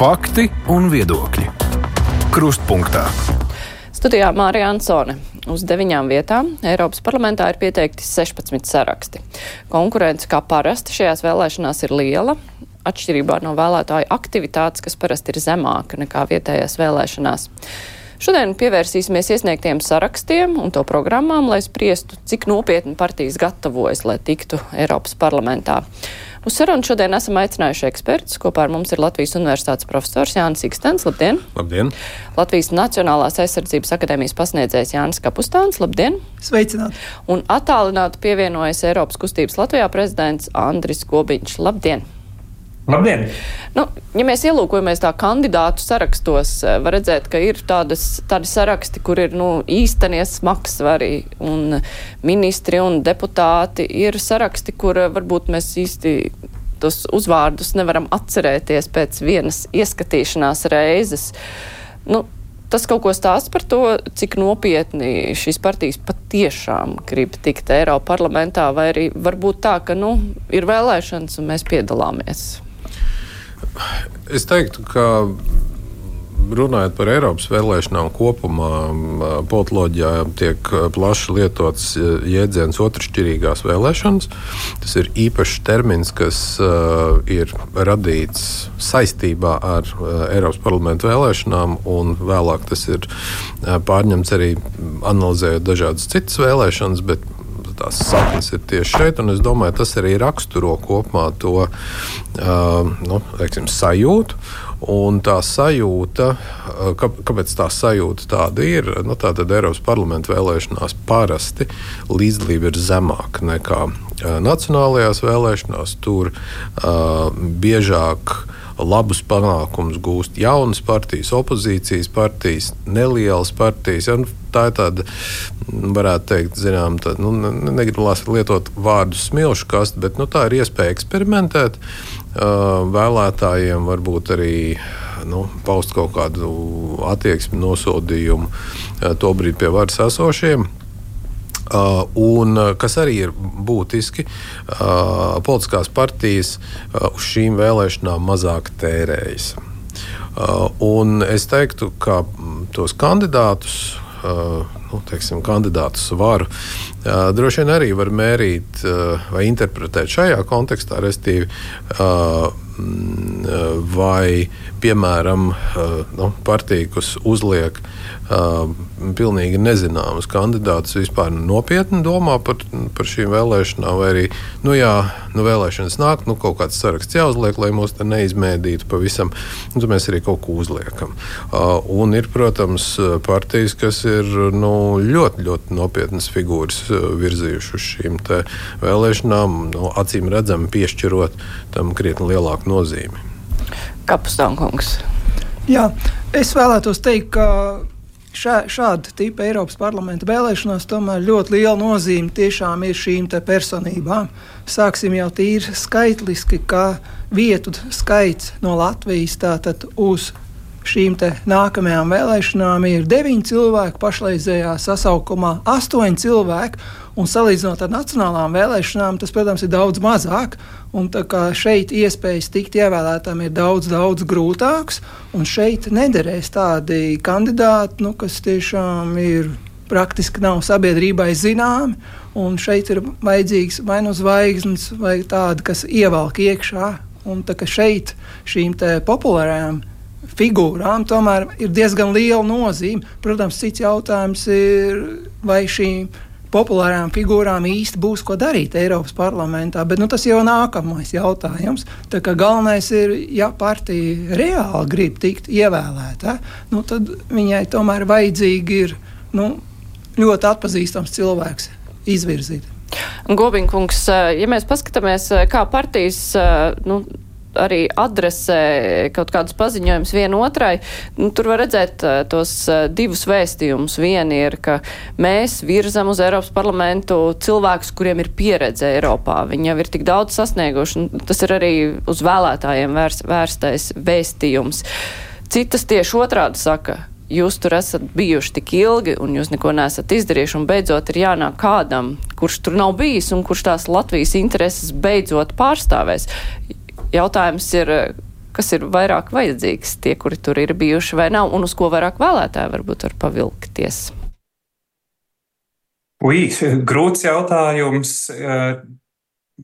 Fakti un viedokļi. Krustpunktā. Studijā Mārija Ansone. Uz deviņām vietām Eiropas parlamentā ir pieteikti 16 saraksti. Konkurence kā parasti šajās vēlēšanās ir liela, atšķirībā no vēlētāju aktivitātes, kas parasti ir zemāka nekā vietējās vēlēšanās. Šodien pievērsīsimies iesniegtiem sarakstiem un to programmām, lai spriestu, cik nopietni partijas gatavojas, lai tiktu Eiropas parlamentā. Uz sarunu šodien esam aicinājuši ekspertus. Kopā ar mums ir Latvijas Universitātes profesors Jānis Ikstens. Labdien! Labdien! Latvijas Nacionālās aizsardzības akadēmijas pasniedzējs Jānis Kapustāns. Labdien! Sveicināt! Un attālināti pievienojas Eiropas kustības Latvijā prezidents Andris Gobiņš. Labdien! Labdien! Nu, ja mēs ielūkojamies tā kandidātu sarakstos, eh, var redzēt, ka ir tādas, tādi saraksti, kur ir nu, īstenie smagsvari un ministri un deputāti. Ir saraksti, kur eh, varbūt mēs īsti tos uzvārdus nevaram atcerēties pēc vienas ieskatīšanās reizes. Nu, tas kaut ko stāsta par to, cik nopietni šīs partijas patiešām grib tikt Eiropa parlamentā, vai arī varbūt tā, ka nu, ir vēlēšanas un mēs piedalāmies. Es teiktu, ka runājot par Eiropas vēlēšanām kopumā, politoloģijā tiek plaši lietots jēdziens otršķirīgās vēlēšanas. Tas ir īpašs termins, kas uh, ir radīts saistībā ar uh, Eiropas parlamentu vēlēšanām, un vēlāk tas ir uh, pārņemts arī analizējot dažādas citas vēlēšanas tās saknes ir tieši šeit. Es domāju, tas arī raksturo kopumā to uh, nu, teiksim, sajūtu. Un tā sajūta, kā, kāpēc tā sajūta tāda ir, nu, tā tad Eiropas parlamenta vēlēšanās parasti līdzdalība ir zemāka nekā uh, nacionālajās vēlēšanās. Tur uh, biežāk labus panākumus gūst jaunas partijas, opozīcijas partijas, nelielas partijas. Ja, tā ir tāda, varētu teikt, zinām, tā, nu, negribu lietot vārdu smilšu kastu, bet nu, tā ir iespēja eksperimentēt. Uh, vēlētājiem varbūt arī nu, paust kaut kādu attieksmi, nosodījumu uh, to brīdi pie varas esošiem. Uh, un kas arī ir būtiski, uh, politiskās partijas uh, uz šīm vēlēšanām mazāk tērējas. Uh, un es teiktu, ka tos kandidātus, Uh, nu, teiksim, kandidātu svaru. Uh, droši vien arī var mērīt uh, vai interpretēt šajā kontekstā, respektīvi, mm, vai piemēram nu, partija, kas uzliek uh, pilnīgi nezināmus kandidātus, vispār nopietni domā par, par šīm vēlēšanām, vai arī nu, jā, nu, vēlēšanas nāk, nu, kaut kāds saraksts jāuzliek, lai mūs te neizmēdītu pavisam. Tad mēs arī kaut ko uzliekam. Uh, un ir, protams, partijas, kas ir nu, ļoti, ļoti nopietnas figūras virzījušas uz šīm vēlēšanām, nu, acīm redzami piešķirot tam krietni lielāku nozīmi. Kapustānkungs. Jā, es vēlētos teikt, ka šā, šāda tipa Eiropas parlamenta vēlēšanās tomēr ļoti liela nozīme tiešām ir šīm personībām. Sāksim jau tīri skaitliski, ka vietu skaits no Latvijas tātad uz šīm nākamajām vēlēšanām ir deviņi cilvēki, pašreizējā sasaukumā astoņi cilvēki. Un salīdzinot ar nacionālām vēlēšanām, tas, protams, ir daudz mazāk. Un šeit iespējas tikt ievēlētām ir daudz, daudz grūtākas. Un šeit nederēs tādi kandidāti, nu, kas tiešām ir praktiski nav sabiedrībai zināmi. Un šeit ir vajadzīgs vai nu zvaigznes, vai tādi, kas ievelk iekšā. Un tā kā šeit šīm populārajām figūrām tomēr ir diezgan liela nozīme. Protams, cits jautājums ir, vai šīm populārām figūrām īsti būs ko darīt Eiropas parlamentā, bet nu, tas jau ir nākamais jautājums. Tā kā galvenais ir, ja partija reāli grib tikt ievēlēta, nu, tad viņai tomēr vajadzīgi ir nu, ļoti atpazīstams cilvēks izvirzīt. Gobiņkungs, ja mēs paskatāmies, kā partijas nu, arī adresē kaut kādus paziņojumus vienotrai, nu, tur var redzēt uh, tos uh, divus vēstījumus. Viena ir, ka mēs virzam uz Eiropas parlamentu cilvēkus, kuriem ir pieredze Eiropā. Viņi jau ir tik daudz sasnieguši, un tas ir arī uz vēlētājiem vērs, vērstais vēstījums. Citas tieši otrādi saka, jūs tur esat bijuši tik ilgi un jūs neko nesat izdarījuši, un beidzot ir jānāk kādam, kurš tur nav bijis un kurš tās Latvijas intereses beidzot pārstāvēs. Jautājums ir, kas ir vairāk vajadzīgs, tie, kuri tur ir bijuši vai nav, un uz ko vairāk vēlētāji varbūt var pavilkties? Ui, grūts jautājums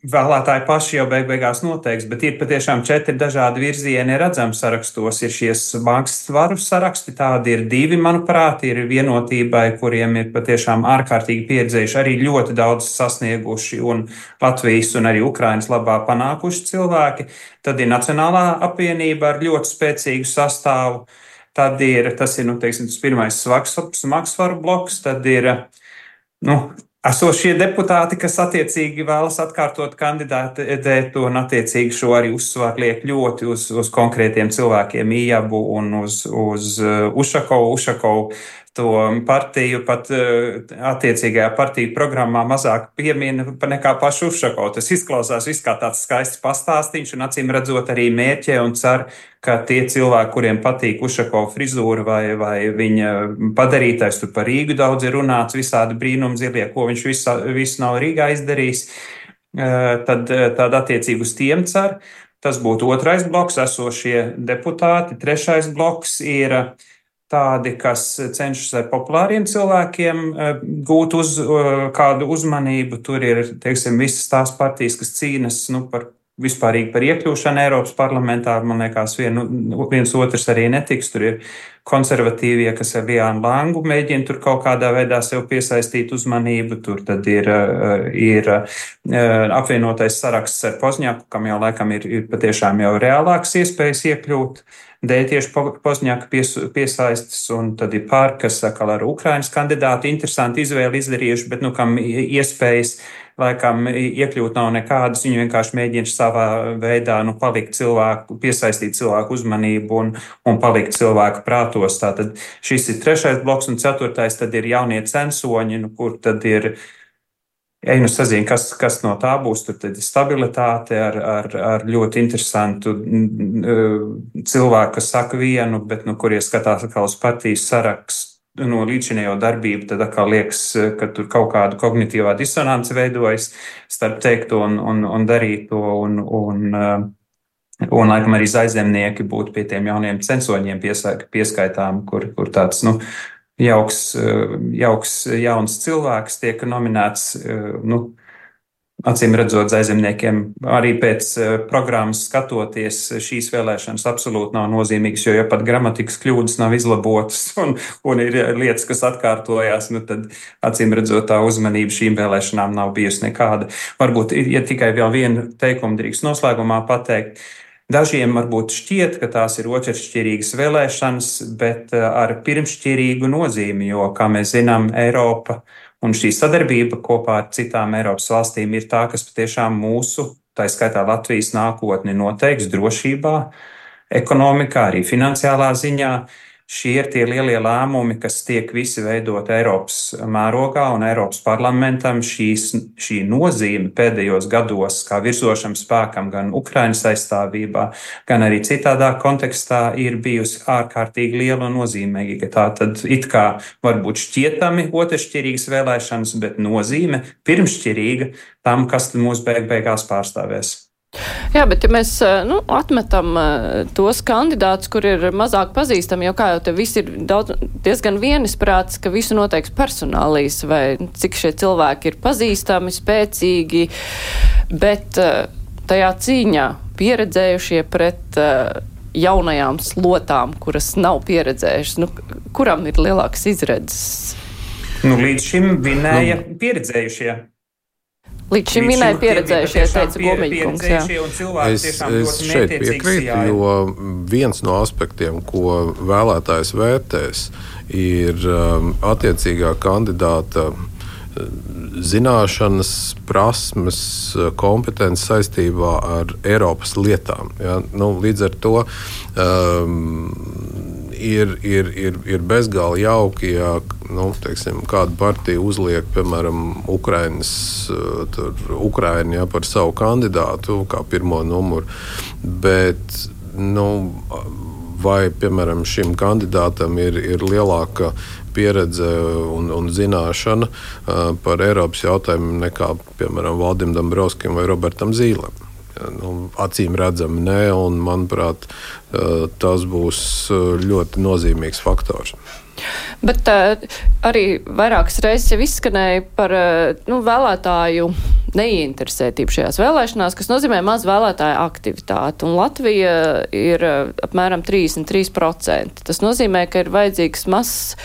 vēlētāji paši jau beig beigās noteiks, bet ir patiešām četri dažādi virzieni redzami sarakstos. Ir šie mākslinieku saraksti, tādi ir divi, manuprāt, ir vienotībai, kuriem ir patiešām ārkārtīgi pieredzējuši, arī ļoti daudz sasnieguši un Latvijas un arī Ukrainas labā panākuši cilvēki. Tad ir Nacionālā apvienība ar ļoti spēcīgu sastāvu. Tad ir tas, ir, nu, teiksim, tas pirmais smagsvaru bloks, tad ir nu, esošie deputāti, kas attiecīgi vēlas atkārtot kandidātu un attiecīgi šo arī uzsvaru liek ļoti uz, uz konkrētiem cilvēkiem, Ijabu un uz, uz uh, Ušakovu. Ušakovu to partiju pat uh, attiecīgajā partiju programmā mazāk piemina nekā pašu Ušakovu. Tas izklausās viss kā tāds skaists pastāstīns un acīm redzot arī mērķē un cer, ka tie cilvēki, kuriem patīk Ušakova frizūra vai, vai viņa padarītais, tur par Rīgu daudz ir runāts, visādi brīnumi zilie, ko viņš visu, visu nav Rīgā izdarījis, tad, tad attiecīgi uz tiem cer. Tas būtu otrais bloks, esošie deputāti. Trešais bloks ir tādi, kas cenšas ar populāriem cilvēkiem gūt uz kādu uzmanību. Tur ir, teiksim, visas tās partijas, kas cīnas nu, par vispārīgi par iekļūšanu Eiropas parlamentā. Man liekas, vien, viens otrs arī netiks. Tur ir konservatīvie, kas ar Liānu Langu mēģina tur kaut kādā veidā sev piesaistīt uzmanību. Tur tad ir, eh, ir eh, apvienotais saraksts ar Pozņaku, kam jau laikam ir, ir patiešām jau reālāks iespējas iekļūt. Dēļ tieši Pozņaka pies, piesaistas, un tad ir pār, kas atkal ar Ukrainas kandidātu interesanti izvēli izdarījuši, bet nu kam iespējas laikam iekļūt nav nekādas. Viņi vienkārši mēģina savā veidā nu, palikt cilvēku, piesaistīt cilvēku uzmanību un, un palikt cilvēku prātos. Tātad šis ir trešais bloks, un ceturtais tad ir jaunie censoņi, nu, kur tad ir. Ej, nu sazina, kas, kas no tā būs. Tur ir stabilitāte ar, ar, ar ļoti interesantu cilvēku, kas saka vienu, bet nu, kurie skatās uz partijas sarakstu no līdzinējo darbību, tad atkal liekas, ka tur kaut kāda kognitīvā disonance veidojas starp teikto un, un, un darīto. Un, un, un, un laikam arī aizemnieki būtu pie tiem jauniem censoņiem pieskaitām, kur, kur tāds nu, jauks, jauks jauns cilvēks tiek nominēts. Nu, Acīm redzot, aizemniekiem arī pēc uh, programmas skatoties, šīs vēlēšanas absolūti nav nozīmīgas, jo ja pat gramatikas kļūdas nav izlabotas un, un ir lietas, kas atkārtojās, nu tad acīm redzot, tā uzmanība šīm vēlēšanām nav bijusi nekāda. Varbūt, ja tikai vēl vienu teikumu drīkst noslēgumā pateikt. Dažiem varbūt šķiet, ka tās ir otršķirīgas vēlēšanas, bet ar pirmšķirīgu nozīmi, jo, kā mēs zinām, Eiropa uh, Un šī sadarbība kopā ar citām Eiropas valstīm ir tā, kas patiešām mūsu, tā skaitā Latvijas nākotni noteiks drošībā, ekonomikā, arī finansiālā ziņā. Šie ir tie lielie lēmumi, kas tiek visi veidot Eiropas mērogā un Eiropas parlamentam. Šīs, šī nozīme pēdējos gados, kā virzošam spēkam, gan Ukraiņas aizstāvībā, gan arī citādā kontekstā, ir bijusi ārkārtīgi liela un nozīmīga. Tā tad it kā varbūt šķietami otršķirīgas vēlēšanas, bet nozīme pirmšķirīga tam, kas mūs beig beigās pārstāvēs. Jā, bet ja mēs nu, atmetam tos kandidātus, kur ir mazāk pazīstami, jo kā jau te viss ir daudz, diezgan vienisprāts, ka visu noteiks personālīs, vai cik šie cilvēki ir pazīstami, spēcīgi, bet tajā cīņā pieredzējušie pret jaunajām slotām, kuras nav pieredzējušas, nu, kuram ir lielākas izredzes? Nu, līdz šim vinēja nu, pieredzējušie. Līdz šim minēja pieredzējušie, teica Gomiņkungs. Es, es šeit piekrītu, jo viens no aspektiem, ko vēlētājs vērtēs, ir um, attiecīgā kandidāta uh, zināšanas, prasmes, uh, kompetences saistībā ar Eiropas lietām. Ja? Nu, līdz ar to um, ir, ir, ir, ir bezgalīgi jauki, ja nu, teiksim, kāda partija uzliek, piemēram, Ukraiņas, eh, Ukraiņu ja, par savu kandidātu, kā pirmo numuru. Bet, nu, vai, piemēram, šim kandidātam ir, ir lielāka pieredze un, un zināšana uh, par Eiropas jautājumiem nekā, piemēram, Valdim Dombrovskim vai Robertam Zīlēm. Nu, acīm redzami, nē, un manuprāt, tas būs ļoti nozīmīgs faktors. Bet uh, arī vairākas reizes jau izskanēja par uh, nu, vēlētāju neinteresētību šajās vēlēšanās, kas nozīmē maz vēlētāju aktivitāti. Un Latvija ir uh, apmēram 33%. Tas nozīmē, ka ir vajadzīgs mazs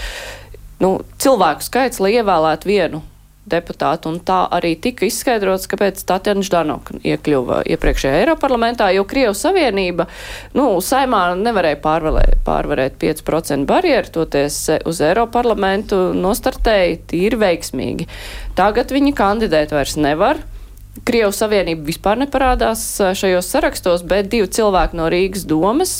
nu, cilvēku skaits, lai ievēlētu vienu deputātu, un tā arī tika izskaidrots, kāpēc Tatjana Ždanoka iekļuva iepriekšējā Eiroparlamentā, jo Krievu Savienība, nu, saimā nevarēja pārvalē, pārvarēt 5% barjeru, toties uz Eiroparlamentu nostartēja tīri veiksmīgi. Tagad viņi kandidēt vairs nevar. Krievijas Savienība vispār neparādās šajos sarakstos, bet divi cilvēki no Rīgas domas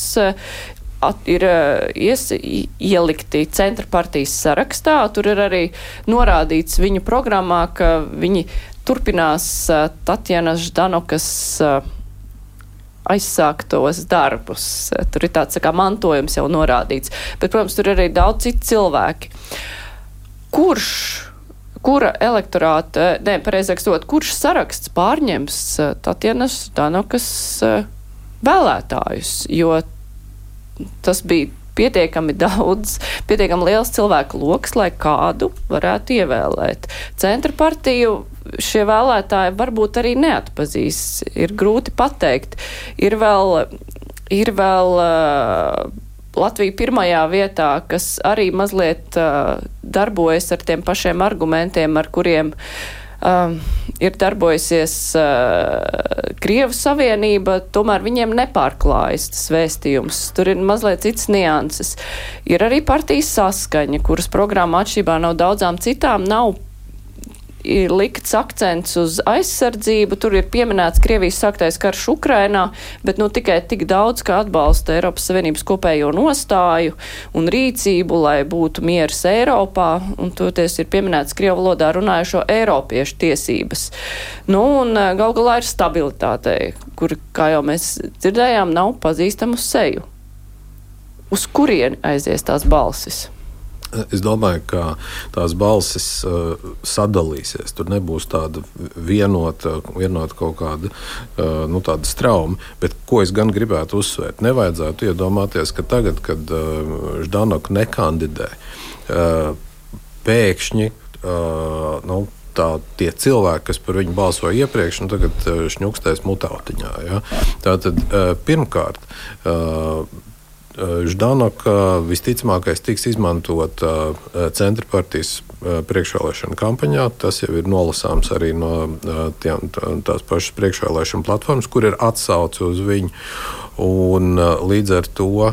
at, ir eh, ies, ielikti centra partijas sarakstā. Tur ir arī norādīts viņu programmā, ka viņi turpinās eh, Tatjanas Ždanokas eh, aizsāktos darbus. Tur ir tāds tā kā mantojums jau norādīts. Bet, protams, tur ir arī daudz citu cilvēki. Kurš kura elektorāta, ne, pareizāk sakot, kurš saraksts pārņems Tatjanas Danokas vēlētājus, jo tas bija pietiekami daudz, pietiekami liels cilvēku lokus, lai kādu varētu ievēlēt. Centra partiju šie vēlētāji varbūt arī neatpazīs. Ir grūti pateikt. Ir vēl, ir vēl uh, Latvija pirmajā vietā, kas arī mazliet uh, darbojas ar tiem pašiem argumentiem, ar kuriem uh, uh, ir darbojusies uh, Krievu Savienība, tomēr viņiem nepārklājas tas vēstījums. Tur ir mazliet cits nianses. Ir arī partijas saskaņa, kuras programma atšķirībā no daudzām citām nav ir likts akcents uz aizsardzību. Tur ir pieminēts Krievijas sāktais karš Ukrainā, bet nu tikai tik daudz, kā atbalsta Eiropas Savienības kopējo nostāju un rīcību, lai būtu miers Eiropā, un toties ir pieminēts Krievu valodā runājušo Eiropiešu tiesības. Nu, un eh, gal galā ir stabilitātei, kur, kā jau mēs dzirdējām, nav pazīstamu seju. Uz kurien aizies tās balsis? Es domāju, ka tās balsis uh, sadalīsies. Tur nebūs tāda vienota, vienota kaut kāda uh, nu, strauma. Bet ko es gan gribētu uzsvērt, nevajadzētu iedomāties, ka tagad, kad uh, Ždanoka nekandidē, uh, pēkšņi. Uh, nu, tā, tie cilvēki, kas par viņu balsoja iepriekš, nu, tagad uh, šņukstēs mutautiņā. Ja? Tātad, uh, pirmkārt, uh, Ždanoka visticamākais tiks izmantot centra partijas priekšvēlēšana kampaņā. Tas jau ir nolasāms arī no tiem, tās pašas priekšvēlēšana platformas, kur ir atsauce uz viņu. Un, līdz ar to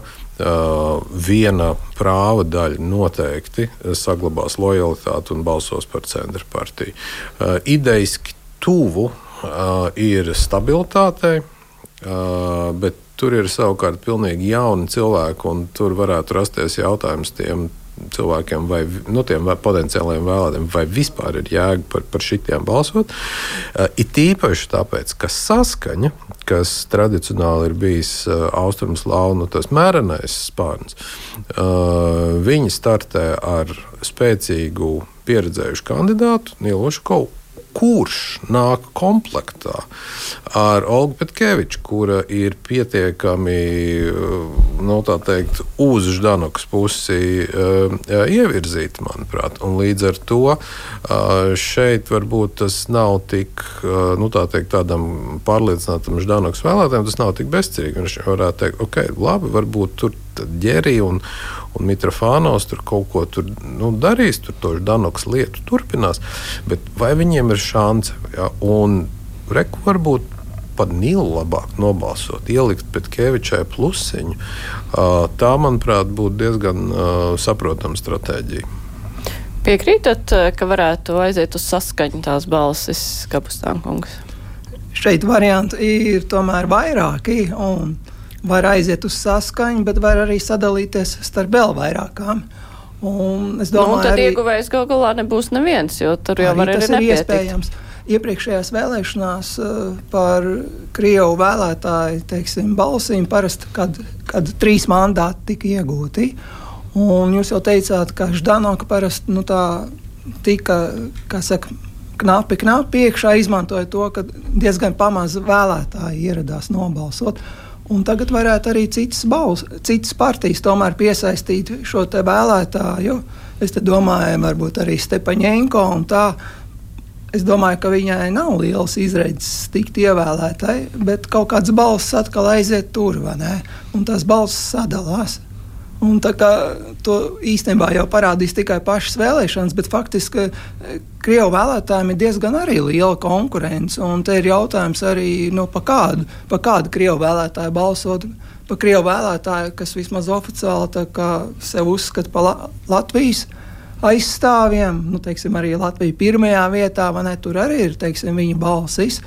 viena prāva daļa noteikti saglabās lojalitāti un balsos par centra partiju. Idejiski tuvu ir stabilitātei, bet Tur ir savukārt pilnīgi jauni cilvēki, un tur varētu rasties jautājums tiem cilvēkiem, vai nu, tiem potenciālajiem vēlētājiem, vai vispār ir jēga par, par šitiem balsot. Uh, it īpaši tāpēc, ka saskaņa, kas tradicionāli ir bijis uh, austrumslāvu nu, mērenais spārns, uh, viņi startē ar spēcīgu pieredzējušu kandidātu Nilošu Kovu kurš nāk komplektā ar Olgu Petkeviču, kura ir pietiekami nu, teikt, uz Ždanokas pusi uh, ievirzīta, manuprāt. Un līdz ar to uh, šeit varbūt tas nav tik uh, nu, tā teikt, tādam pārliecinātam Ždanokas vēlētājiem, tas nav tik bezcerīgi. Viņš varētu teikt, ok, labi, varbūt tur ģērija un, un Mitrofānos tur kaut ko tur, nu, darīs, tur to Danoks lietu turpinās. Bet vai viņiem ir šāds? Ja? Un reku varbūt pat Nīlu labāk nobalsot, ielikt pēc Kevičai plusiņu. Tā, manuprāt, būtu diezgan saprotama stratēģija. Piekrītat, ka varētu aiziet uz saskaņu tās balsis, Kapustānkungs? Šeit varianti ir tomēr vairāki. Un var aiziet uz saskaņu, bet var arī sadalīties starp vēl vairākām. Un es domāju, nu, tad arī, ieguvējs gal galā nebūs neviens, jo tur jau var arī tas ir iespējams. Iepriekšējās vēlēšanās uh, par Krievu vēlētāju teiksim, balsīm parasti, kad, kad trīs mandāti tika iegūti. Un jūs jau teicāt, ka Ždanoka parasti nu, tika, kā saka, knapi, knapi iekšā, izmantoja to, ka diezgan pamazs vēlētāji ieradās nobalsot. Un tagad varētu arī citas, balss, citas partijas tomēr piesaistīt šo vēlētāju. Es domāju, varbūt arī Stepaņēnko un tā. Es domāju, ka viņai nav liels izredzes tikt ievēlētai, bet kaut kāds balss atkal aiziet tur? Un tās balss sadalās. Un tā kā to īstenībā jau parādīs tikai pašas vēlēšanas, bet faktiski eh, Krievu vēlētājiem ir diezgan arī liela konkurence. Un te ir jautājums arī, nu, pa kādu, pa kādu Krievu vēlētāju balsot. Pa Krievu vēlētāju, kas vismaz oficiāli sev uzskata par La Latvijas aizstāvjiem, nu, teiksim, arī Latvija pirmajā vietā, vai ne, tur arī ir, teiksim, viņa balsis.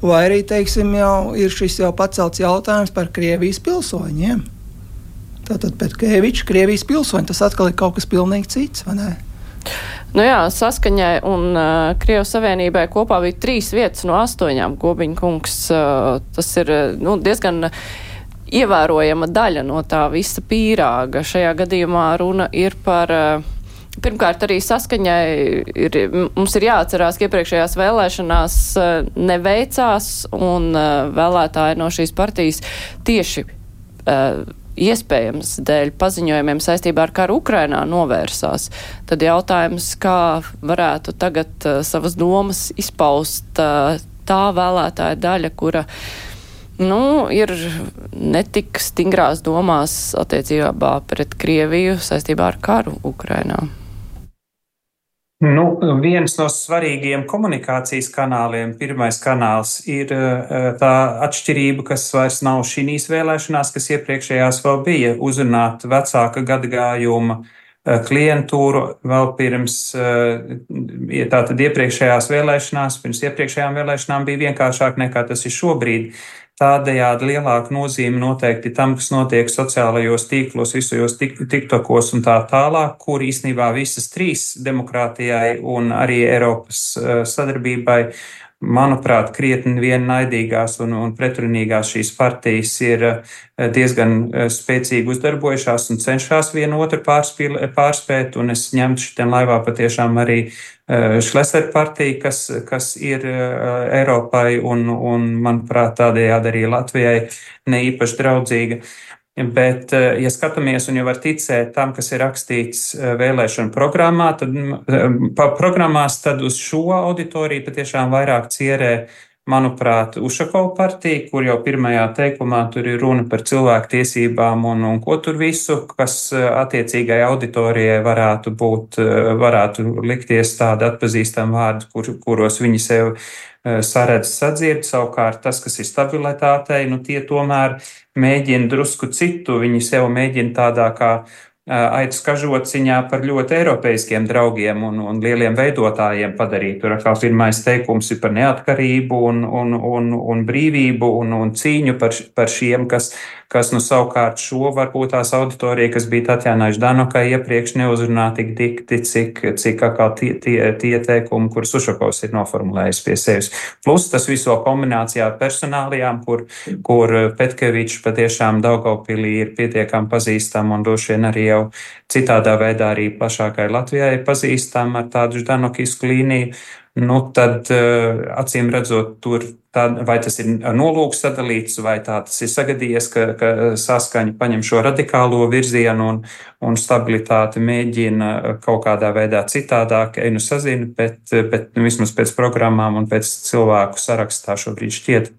Vai arī, teiksim, jau ir šis jau pacelts jautājums par Krievijas pilsoņiem. Tātad Petkevičs, Krievijas pilsoņi, tas atkal ir kaut kas pilnīgi cits, vai ne? Nu jā, saskaņai un uh, Krievijas Savienībai kopā bija trīs vietas no astoņām. Gobiņa kungs, uh, tas ir nu, diezgan ievērojama daļa no tā visa pīrāga. Šajā gadījumā runa ir par. Uh, Pirmkārt, arī saskaņai ir, mums ir jāatcerās, ka iepriekšējās vēlēšanās neveicās un vēlētāji no šīs partijas tieši iespējams dēļ paziņojumiem saistībā ar karu Ukrainā novērsās, tad jautājums, kā varētu tagad savas domas izpaust tā vēlētāja daļa, kura nu, ir netik stingrās domās attiecībā pret Krieviju saistībā ar karu Ukrainā. Nu, viens no svarīgiem komunikācijas kanāliem, pirmais kanāls, ir eh, tā atšķirība, kas vairs nav šīs vēlēšanās, kas iepriekšējās vēl bija, uzrunāt vecāka gadagājuma eh, klientūru vēl pirms eh, tātad iepriekšējās vēlēšanās, pirms iepriekšējām vēlēšanām bija vienkāršāk nekā tas ir šobrīd. Tādējādi lielāka nozīme noteikti tam, kas notiek sociālajos tīklos, visos tiktokos un tā tālāk, kur īsnībā visas trīs demokrātijai un arī Eiropas eh, sadarbībai manuprāt, krietni vien naidīgās un, un pretrunīgās šīs partijas ir eh, diezgan eh, spēcīgi uzdarbojušās un cenšas vienu otru pārspēt, un es ņemtu šitiem laivā patiešām arī Šlesera eh, partija, kas, kas ir Eiropai un, un manuprāt, tādējādi arī Latvijai ne īpaši draudzīga. Bet, eh, ja skatāmies un jau var ticēt tam, kas ir rakstīts eh, vēlēšanu programmā, tad, pa, programmās, tad uz šo auditoriju patiešām vairāk cierē, manuprāt, Ušakova partija, kur jau pirmajā teikumā tur ir runa par cilvēku tiesībām un, un ko tur visu, kas eh, attiecīgai auditorijai varētu būt, varētu likties tādi atpazīstami vārdi, kur, kuros viņi sev saredz sadzird. Savukārt tas, kas ir stabilitātei, nu tie tomēr mēģina drusku citu, viņi sev mēģina tādā kā aitas kažociņā par ļoti eiropeiskiem draugiem un, un lieliem veidotājiem padarīt. Tur kā pirmais teikums ir par neatkarību un, un, un, un brīvību un, un cīņu par, par šiem, kas, kas nu savukārt šo varbūt tās auditorija, kas bija Tatjānai Ždanokai iepriekš neuzrunā tik dikti, cik, cik kā tie, tie, tie teikumi, kurus Ušakovs ir noformulējis pie sevis. Plus tas viso kombinācijā ar personālijām, kur, kur Petkevičs patiešām Daugavpilī ir pietiekami pazīstam un droši vien arī jau citādā veidā arī plašākai Latvijai pazīstam ar tādu Ždanokisku līniju nu, tad eh, acīm redzot, tur tā, vai tas ir nolūks sadalīts, vai tā tas ir sagadījies, ka, ka saskaņa paņem šo radikālo virzienu un, un stabilitāti mēģina kaut kādā veidā citādāk, ej nu sazina, bet, bet nu, vismaz pēc programmām un pēc cilvēku sarakstā šobrīd šķiet.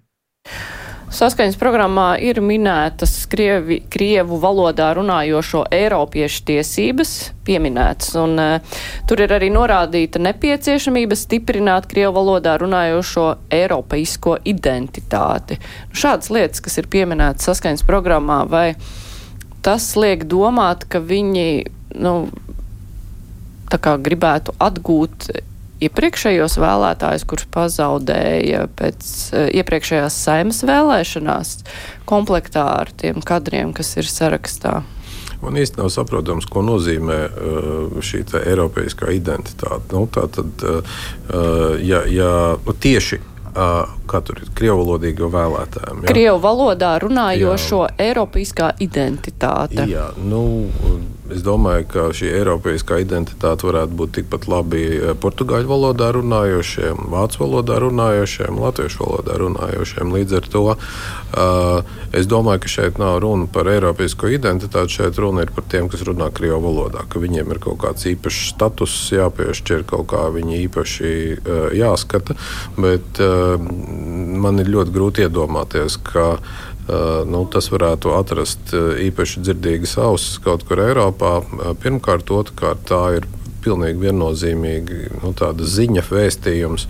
Saskaņas programmā ir minētas Krievi, Krievu valodā runājošo Eiropiešu tiesības pieminētas, un uh, tur ir arī norādīta nepieciešamība stiprināt Krievu valodā runājošo eiropeisko identitāti. Nu, šādas lietas, kas ir pieminētas saskaņas programmā, vai tas liek domāt, ka viņi, nu, tā kā gribētu atgūt iepriekšējos vēlētājus, kurus pazaudēja pēc uh, iepriekšējās saimas vēlēšanās, komplektā ar tiem kadriem, kas ir sarakstā. Man īsti nav saprotams, ko nozīmē uh, šī eiropeiskā identitāte. Nu, tā tad, uh, ja, ja, nu, tieši kā tur ir krievu valodīgo vēlētājiem. Krievu valodā runājošo jā. eiropeiskā identitāte. Jā, nu, es domāju, ka šī eiropeiskā identitāte varētu būt tikpat labi portugāļu valodā runājošiem, vācu valodā runājošiem, latviešu valodā runājošiem. Līdz ar to es domāju, ka šeit nav runa par eiropeisko identitāti, šeit runa ir par tiem, kas runā krievu valodā, ka viņiem ir kaut kāds īpašs status jāpiešķir, kaut kā viņi īpaši jāskata. Bet man ir ļoti grūti iedomāties, ka Eh, nu, tas varētu atrast eh, īpaši dzirdīgas ausis kaut kur Eiropā. Eh, pirmkārt, otrkārt, tā ir pilnīgi viennozīmīgi nu, ziņa vēstījums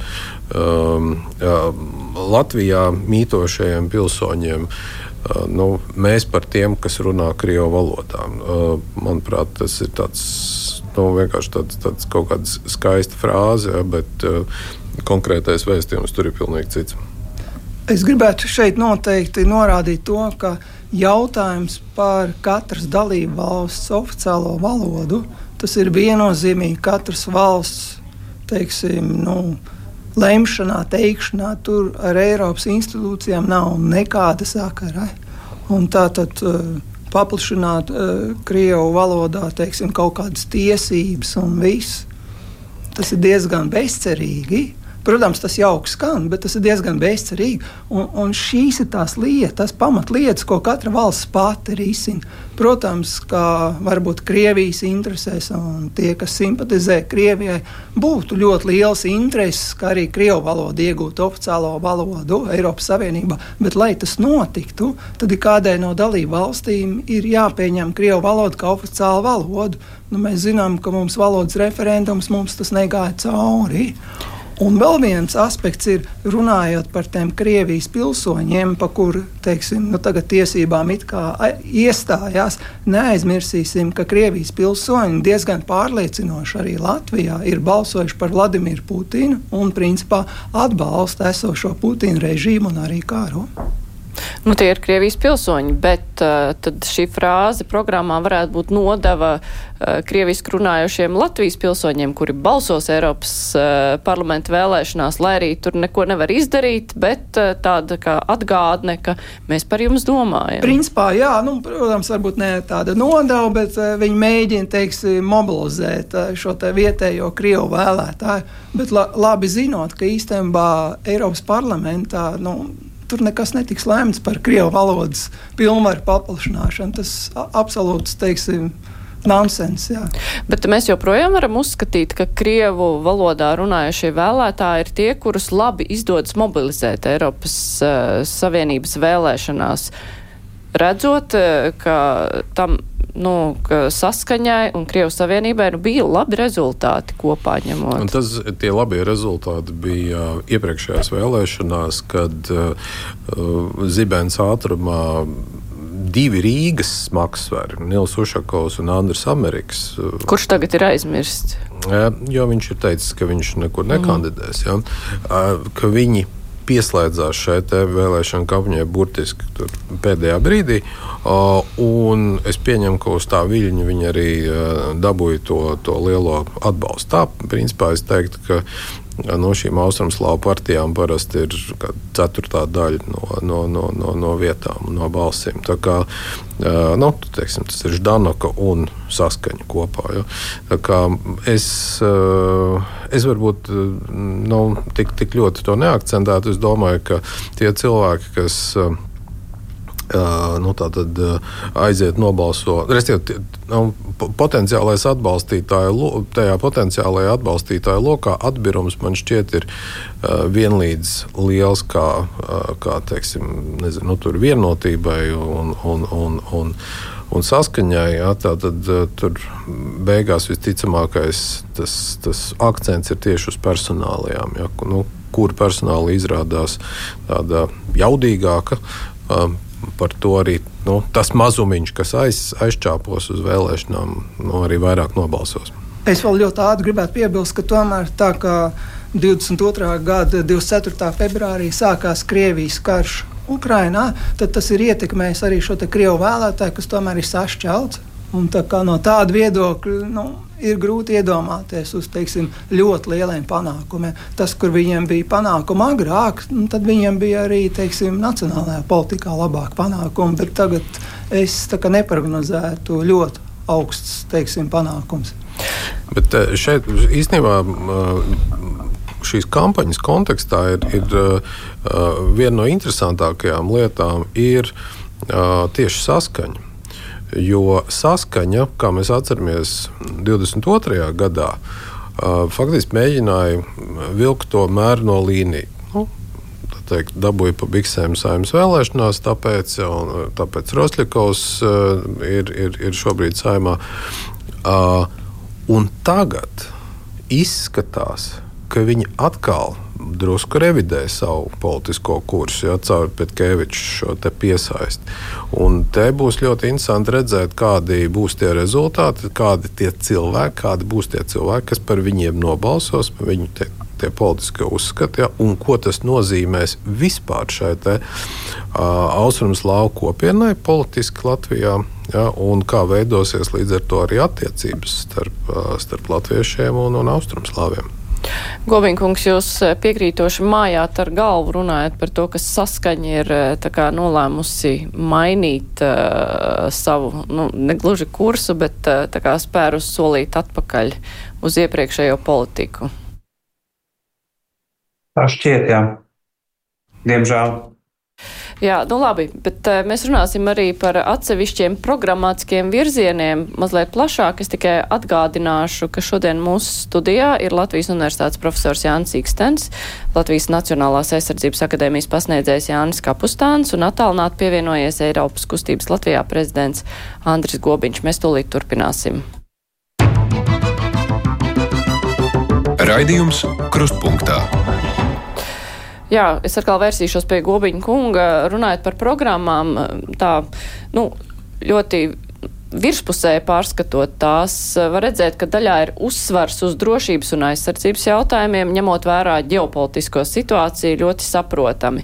um, Latvijā mītošajiem pilsoņiem. Uh, nu, mēs par tiem, kas runā krievu valodā. Uh, manuprāt, tas ir tāds, nu, vienkārši tāds, tāds kaut kāds skaists frāze, ja, bet uh, konkrētais vēstījums tur ir pilnīgi cits. Es gribētu šeit noteikti norādīt to, ka jautājums par katras dalību valsts oficiālo valodu tas ir viennozīmīgi katras valsts teiksim, nu, lemšanā, teikšanā. Tur ar Eiropas institūcijām nav nekāda sakara. Un tā tad uh, paplašināt uh, Krievu valodā teiksim, kaut kādas tiesības un viss. Tas ir diezgan bezcerīgi. Protams, tas jauki skan, bet tas ir diezgan bezcerīgi. Un, un šīs ir tās lietas, pamatlietas, ko katra valsts pati risina. Protams, ka varbūt Krievijas interesēs un tie, kas simpatizē Krievijai, būtu ļoti liels intereses, kā arī Krievu valodu iegūt oficiālo valodu Eiropas Savienībā. Bet, lai tas notiktu, tad ir kādai no dalību valstīm ir jāpieņem Krievu valoda kā oficiāla valoda. Nu, mēs zinām, ka mums valodas referendums mums tas negāja cauri. Un vēl viens aspekts ir, runājot par tiem Krievijas pilsoņiem, pa kuru nu, tagad tiesībām iestājās, neaizmirsīsim, ka Krievijas pilsoņi diezgan pārliecinoši arī Latvijā ir balsojuši par Vladimiru Putinu un principā atbalsta esošo Putina režīmu un arī kāru. Nu, tie ir Krievijas pilsoņi, bet uh, tad šī frāze programmā varētu būt nodeva uh, krieviski runājošiem Latvijas pilsoņiem, kuri balsos Eiropas uh, parlamenta vēlēšanās, lai arī tur neko nevar izdarīt, bet uh, tāda kā atgādne, ka mēs par jums domājam. Principā, jā, nu, protams, varbūt ne tāda nodeva, bet uh, viņi mēģina, teiksim, mobilizēt uh, šo te vietējo Krievu vēlētāju, bet la, labi zinot, ka īstenībā Eiropas parlamentā, nu, tur nekas netiks lēmts par krievu valodas pilnvaru paplašināšanu. Tas absolūts, teiksim, Nonsens. Bet mēs joprojām varam uzskatīt, ka krievu valodā runājušie vēlētāji ir tie, kurus labi izdodas mobilizēt Eiropas uh, Savienības vēlēšanās. Redzot, uh, ka tam nu, saskaņai un Krievijas Savienībai nu, bija labi rezultāti kopā ņemot. Un tas, tie labie rezultāti bija iepriekšējās vēlēšanās, kad uh, zibens ātrumā divi Rīgas smagsvari, Nils Ušakovs un Andris Amerikas. Kurš tagad ir aizmirsts? Jā, jo viņš ir teicis, ka viņš nekur nekandidēs. Mm. Ja? Ka viņi pieslēdzās šai vēlēšanu kampaņai burtiski pēdējā brīdī. Un es pieņemu, ka uz tā viļņa viņi arī dabūja to, to lielo atbalstu. Tā, principā, es teiktu, ka no šīm austrumslāvu partijām parasti ir ceturtā daļa no, no, no, no, no vietām, no balsīm. Tā kā, nu, teiksim, tas ir Ždanoka un saskaņa kopā. Ja. Es, es varbūt nu, tik, tik ļoti to neakcentētu. Es domāju, ka tie cilvēki, kas nu, tātad, aiziet nobalso. Restīvi, nu, potenciālais atbalstītāju, tajā potenciālajā atbalstītāju lokā atbirums man šķiet ir vienlīdz liels kā, kā teiksim, nezinu, nu, vienotībai un, un, un, un, un saskaņai. Ja, tad tur beigās visticamākais tas, tas akcents ir tieši uz personālajām. Ja, nu, kur personāla izrādās tāda jaudīgāka, par to arī nu, tas mazumiņš, kas aiz, aizčāpos uz vēlēšanām, nu, arī vairāk nobalsos. Es vēl ļoti ātri gribētu piebilst, ka tomēr tā kā 22. gada 24. februārī sākās Krievijas karš Ukrainā, tad tas ir ietekmējis arī šo krievu vēlētāju, kas tomēr ir sašķelts. Un tā no tāda viedokļa nu, ir grūti iedomāties uz teiksim, ļoti lieliem panākumiem. Tas, kur viņiem bija panākumi agrāk, nu, tad viņiem bija arī teiksim, nacionālajā politikā labāk panākumi. Bet tagad es neprognozētu ļoti augsts teiksim, panākums. Bet šeit īstenībā šīs kampaņas kontekstā ir, ir viena no interesantākajām lietām ir tieši saskaņa. Jo saskaņa, kā mēs atceramies, 22. gadā faktiski mēģināja vilkt to mērno līniju. Nu, teikt, dabūja pa biksēm saimnes vēlēšanās, tāpēc, un, tāpēc Rosļakovs ir, ir, ir šobrīd saimā. Un tagad izskatās, ka viņi atkal drusku revidē savu politisko kursu, ja caur Petkeviču šo piesaisti. Un te būs ļoti interesanti redzēt, kādi būs tie rezultāti, kādi tie cilvēki, kādi būs tie cilvēki, kas par viņiem nobalsos, par viņu te, tie politiskie uzskati, ja, un ko tas nozīmēs vispār šai te, uh, austrumslāvu kopienai politiski Latvijā. Ja, un kā veidosies līdz ar to arī attiecības starp, starp latviešiem un, un austrumslāviem? Govinkungs, jūs piekrītoši mājāt ar galvu runājot par to, ka saskaņa ir kā, nolēmusi mainīt uh, savu, nu, negluži kursu, bet uh, kā, spērus solīt atpakaļ uz iepriekšējo politiku. Tā šķiet, jā. Diemžēl. Jā, nu labi, bet uh, mēs runāsim arī par atsevišķiem programmatiskiem virzieniem mazliet plašāk. Es tikai atgādināšu, ka šodien mūsu studijā ir Latvijas Universitātes profesors Jānis Ikstens, Latvijas Nacionālās aizsardzības akadēmijas pasniedzējs Jānis Kapustāns un attālināt pievienojies Eiropas kustības Latvijā prezidents Andris Gobiņš. Mēs tūlīt turpināsim. Raidījums Krustpunktā. Jā, es atkal vērsīšos pie Gobiņa kunga, runājot par programmām. Tā, nu, ļoti virspusē pārskatot tās, var redzēt, ka daļā ir uzsvars uz drošības un aizsardzības jautājumiem, ņemot vērā ģeopolitisko situāciju ļoti saprotami.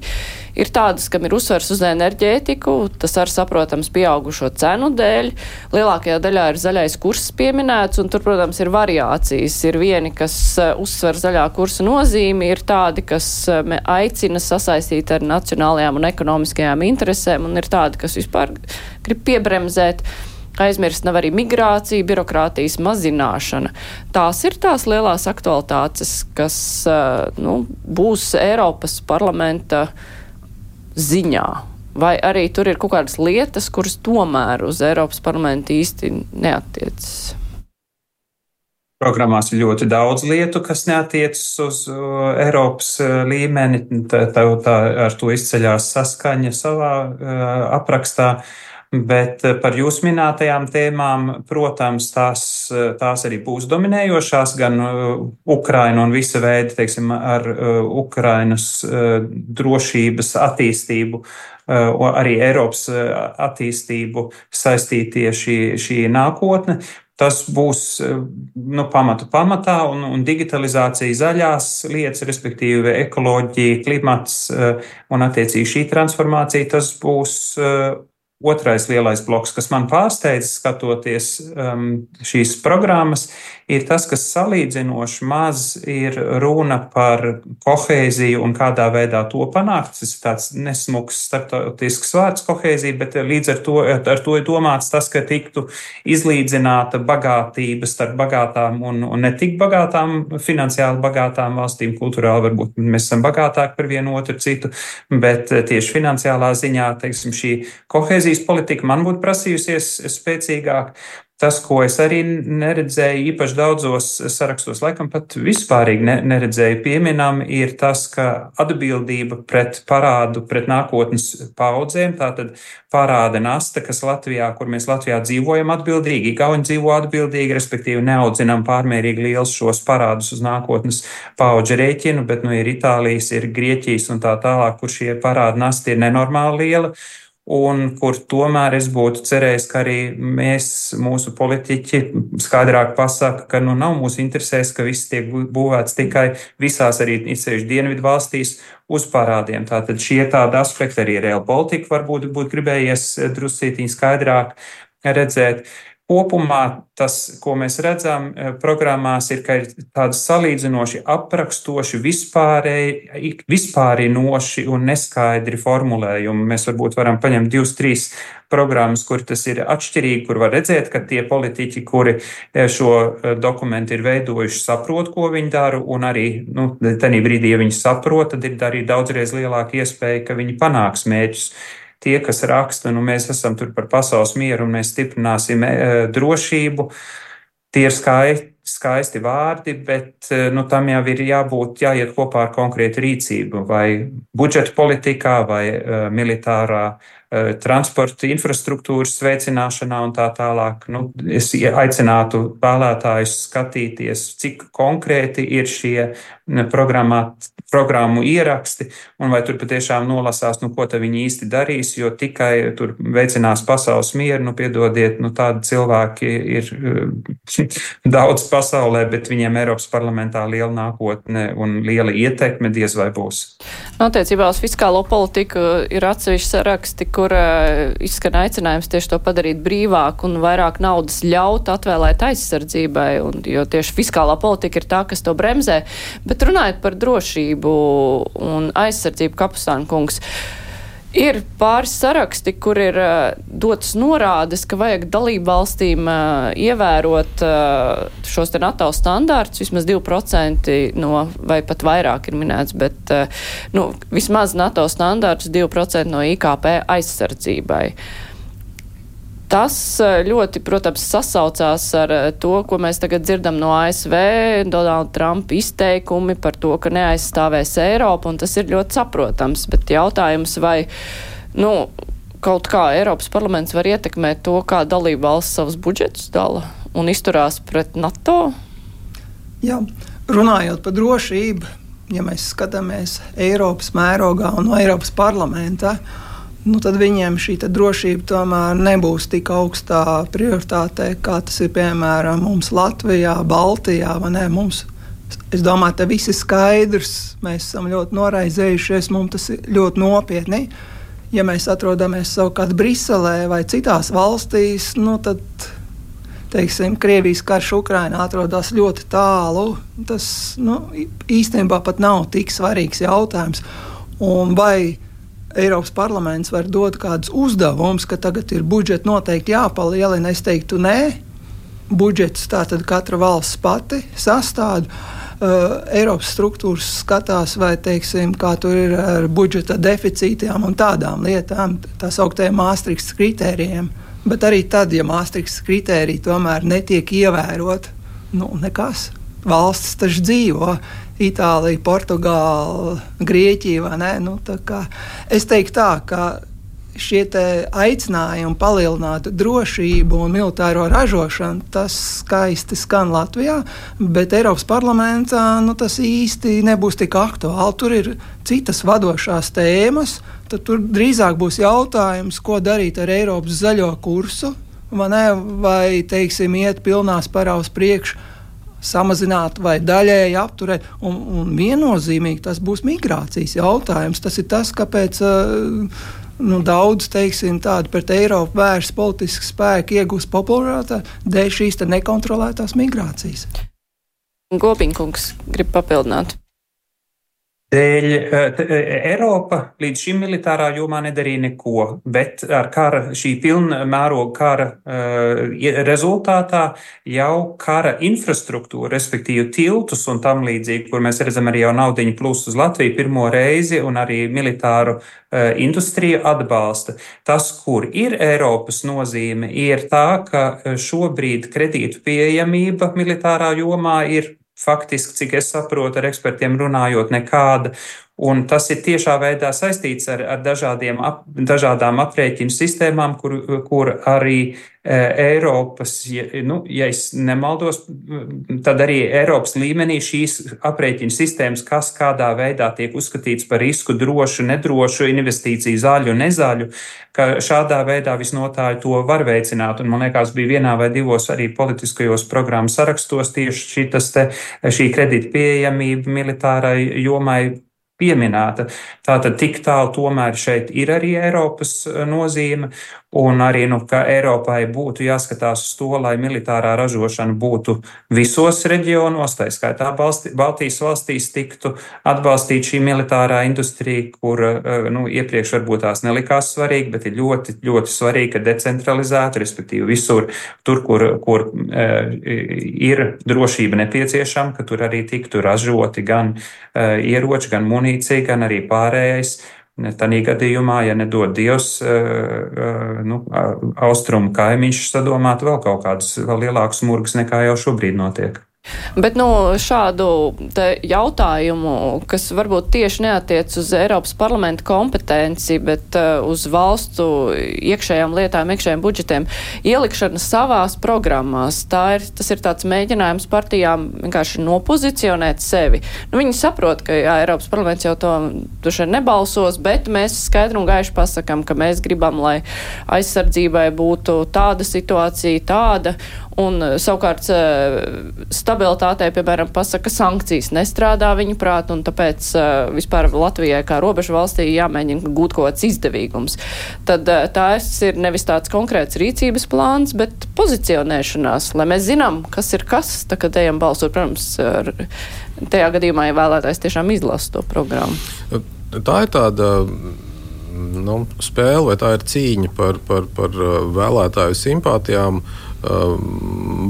Ir tādas, kam ir uzsvers uz enerģētiku, tas ar saprotams pieaugušo cenu dēļ. Lielākajā daļā ir zaļais kurs pieminēts, un tur, protams, ir variācijas. Ir vieni, kas eh, uzsver zaļā kursa nozīmi, ir tādi, kas eh, aicina sasaistīt ar nacionālajām un ekonomiskajām interesēm, un ir tādi, kas vispār grib piebremzēt. Aizmirst nav arī migrācija, birokrātijas mazināšana. Tās ir tās lielās aktualitātes, kas eh, nu, būs Eiropas parlamenta uh, ziņā? Vai arī tur ir kaut kādas lietas, kuras tomēr uz Eiropas parlamentu īsti neatiecas? Programmās ir ļoti daudz lietu, kas neatiecas uz uh, Eiropas uh, līmeni. Tā, tā, tā ar to izceļās saskaņa savā uh, aprakstā. Bet par jūsu minētajām tēmām, protams, tās, tās arī būs dominējošās, gan Ukraina un visa veida, teiksim, ar Ukrainas drošības attīstību, arī Eiropas attīstību saistītie šī, šī nākotne. Tas būs nu, pamatu pamatā, un, un digitalizācija, zaļās lietas, respektīvi ekoloģija, klimats un attiecīgi šī transformācija, tas būs Otrais lielais bloks, kas man pārsteidz, skatoties um, šīs programmas, ir tas, ka salīdzinoši maz ir runa par kohēziju un kādā veidā to panākt. Tas ir tāds nesmugs starptautisks vārds kohēzija, bet līdz ar to, ar to ir domāts tas, ka tiktu izlīdzināta bagātība starp bagātām un, un ne tik bagātām, finansiāli bagātām valstīm, kultūrāli varbūt mēs esam bagātāki par vienu otru citu, bet tieši finansiālā ziņā, teiksim, šī kohēzija Kohēzijas politika man būtu prasījusies spēcīgāk. Tas, ko es arī neredzēju īpaši daudzos sarakstos, laikam pat vispārīgi ne, neredzēju pieminam, ir tas, ka atbildība pret parādu, pret nākotnes paudzēm, tātad parāda nasta, kas Latvijā, kur mēs Latvijā dzīvojam atbildīgi, Igauni dzīvo atbildīgi, respektīvi neaudzinām pārmērīgi liels šos parādus uz nākotnes paudžu rēķinu, bet nu ir Itālijas, ir Grieķijas un tā tālāk, kur šie parāda nasti ir nenormāli liela un kur tomēr es būtu cerējis, ka arī mēs, mūsu politiķi, skaidrāk pasaka, ka nu nav mūsu interesēs, ka viss tiek būvēts tikai visās arī izsevišķi dienvidu valstīs uz parādiem. Tātad šie tādi aspekti arī reāla politika varbūt būtu gribējies druscītiņi skaidrāk redzēt. Kopumā tas, ko mēs redzam eh, programmās, ir, ka ir tādi salīdzinoši aprakstoši, vispārinoši un neskaidri formulējumi. Mēs varbūt varam paņemt divas, trīs programmas, kur tas ir atšķirīgi, kur var redzēt, ka tie politiķi, kuri eh, šo eh, dokumentu ir veidojuši, saprot, ko viņi dara, un arī nu, tenī brīdī, ja viņi saprot, tad ir arī daudzreiz lielāka iespēja, ka viņi panāks mērķus tie, kas raksta, nu, mēs esam tur par pasaules mieru un mēs stiprināsim e, drošību. Tie ir skaisti, skaisti vārdi, bet e, nu, tam jau ir jābūt, jāiet kopā ar konkrētu rīcību, vai budžeta politikā, vai uh, militārā transporta infrastruktūras veicināšanā un tā tālāk. Nu, es aicinātu vēlētājus skatīties, cik konkrēti ir šie programmu ieraksti, un vai tur patiešām nolasās, nu, ko viņi īsti darīs, jo tikai tur veicinās pasaules mieru, nu, piedodiet, nu, tādi cilvēki ir daudz pasaulē, bet viņiem Eiropas parlamentā liela nākotne un liela ietekme diez vai būs. Attiecībā uz fiskālo politiku ir atsevišķi saraksti, kur uh, izskan aicinājums tieši to padarīt brīvāku un vairāk naudas ļaut atvēlēt aizsardzībai, un, jo tieši fiskālā politika ir tā, kas to bremzē. Bet runājot par drošību un aizsardzību, kapustāna kungs. Ir pāris saraksti, kur ir uh, dotas norādes, ka vajag dalību valstīm uh, ievērot uh, šos NATO standārtus, vismaz 2% no, vai pat vairāk ir minēts, bet uh, nu, vismaz NATO standārtus 2% no IKP aizsardzībai. Uh, Tas eh, ļoti, protams, sasaucās ar eh, to, ko mēs tagad dzirdam no ASV, Donalda Trumpa izteikumi par to, ka neaizstāvēs Eiropu, un tas ir ļoti saprotams. Bet jautājums, vai, nu, kaut kā Eiropas parlaments var ietekmēt to, kā dalība valsts savus budžetus dala un izturās pret NATO? Jā, runājot par drošību, ja mēs skatāmies Eiropas mērogā un no Eiropas parlamenta, uh, nu, tad viņiem šī drošība tomēr nebūs tik augstā prioritātē, kā tas ir piemēram mums Latvijā, Baltijā. Mums, es domāju, ka viss ir skaidrs. Mēs esam ļoti noraizējušies, mums tas ir ļoti nopietni. Ja mēs atrodamies savukārt Briselē vai citās valstīs, nu, tad teiksim, Krievijas karš Ukrainā atrodas ļoti tālu. Tas nu, īstenībā pat nav tik svarīgs jautājums. Un vai Eiropas parlaments var dot kādus uzdevumus, ka tagad ir budžets noteikti jāpalielina. Es teiktu, nē, budžets tātad katra valsts pati sastāv. Uh, Eiropas struktūras skatās, vai teiksim, kā tur ir ar budžeta deficītiem un tādām lietām, tā sauktiem Maastrichts kritērijiem. Bet arī tad, ja Maastrichts kritēriji tomēr netiek ievērot, nu nekas. Valsts taču dzīvo. Itālija, Portugāla, Grieķija. Nu, es teiktu tā, ka šie aicinājumi palielināt drošību un militāro ražošanu, tas skaisti skan Latvijā, bet Eiropas parlamentā nu, tas īsti nebūs tik aktuāli. Tur ir citas vadošās tēmas, tad tur drīzāk būs jautājums, ko darīt ar Eiropas zaļo kursu. Vai, ne, vai teiksim, iet pilnā sparā uz priekšu samazināt vai daļēji apturēt. Un, un viennozīmīgi tas būs migrācijas jautājums. Tas ir tas, kāpēc. Uh, nu, daudz teiksim, tādu pret Eiropu vērsts politisku spēku iegūst popularitāti dēļ šīs nekontrolētās migrācijas. Gopiņkungs grib papildināt. Dēļ eh, eh, Eiropa līdz šim militārā jomā nedarīja neko, bet ar kara, šī pilna mēroga kara uh, rezultātā jau kara infrastruktūra, respektīvi tiltus un tam līdzīgi, kur mēs redzam arī jau naudiņu plus uz Latviju pirmo reizi un arī militāru uh, industriju atbalsta. Tas, kur ir Eiropas nozīme, ir tā, ka šobrīd kredītu pieejamība militārā jomā ir faktiski, cik es saprotu, ar ekspertiem runājot, nekāda. Un tas ir tiešā veidā saistīts ar, ar dažādiem, ap, dažādām aprēķinu sistēmām, kur, kur arī e, Eiropas, ja, nu, ja es nemaldos, tad arī Eiropas līmenī šīs aprēķinu sistēmas, kas kādā veidā tiek uzskatīts par risku drošu, nedrošu investīciju zaļu, nezaļu, ka šādā veidā visnotāļ to var veicināt. Un man liekas, bija vienā vai divos arī politiskajos programmu sarakstos tieši te, šī kredīta pieejamība militārai jomai pieminēta. Tātad tik tālu tomēr šeit ir arī Eiropas nozīme, Un arī, nu, ka Eiropai būtu jāskatās uz to, lai militārā ražošana būtu visos reģionos, tā skaitā Balsti, Baltijas valstīs, tiktu atbalstīta šī militārā industrija, kur eh, nu, iepriekš varbūt tās nelikās svarīgi, bet ir ļoti, ļoti svarīgi, ka decentralizēta, respektīvi visur, tur, kur, kur uh, ir drošība nepieciešama, ka tur arī tiktu ražoti gan ieroči, gan munīcija, gan arī pārējais. Tādā gadījumā, ja nedod Dievs, eh, eh, nu, austrumu kaimiņš sadomāt vēl kaut kādus vēl lielākus murgus nekā jau šobrīd notiek. Bet nu, šādu jautājumu, kas varbūt tieši neatiec uz Eiropas parlamenta kompetenci, bet uh, uz valstu iekšējām lietām, iekšējiem budžetiem, ielikšana savās programmās, ir, tas ir tāds mēģinājums partijām vienkārši nopozicionēt sevi. Nu, viņi saprot, ka jā, Eiropas parlaments jau to duši nebalsos, bet mēs skaidri un gaiši pasakam, ka mēs gribam, lai aizsardzībai būtu tāda situācija, tāda, Un eh, savukārt eh, stabilitātei, piemēram, pasaka, sankcijas nestrādā viņu prāt, un tāpēc eh, vispār Latvijai kā robežu valstī jāmēģina gūt kaut kāds izdevīgums. Tad tās ir nevis tāds konkrēts rīcības plāns, bet pozicionēšanās, lai mēs zinām, kas ir kas, tā kad ejam balsot, protams, tajā gadījumā, ja vēlētājs tiešām izlasa to programmu. Tā ir tāda nu, spēle, vai tā ir cīņa par, par, par vēlētāju simpātijām. Uh,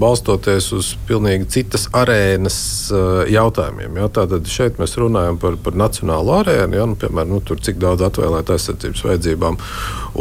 balstoties uz pilnīgi citas arēnas uh, jautājumiem. Ja? Tātad šeit mēs runājam par, par nacionālu arēnu, ja? nu, piemēram, nu, tur, cik daudz atvēlēt aizsardzības vajadzībām.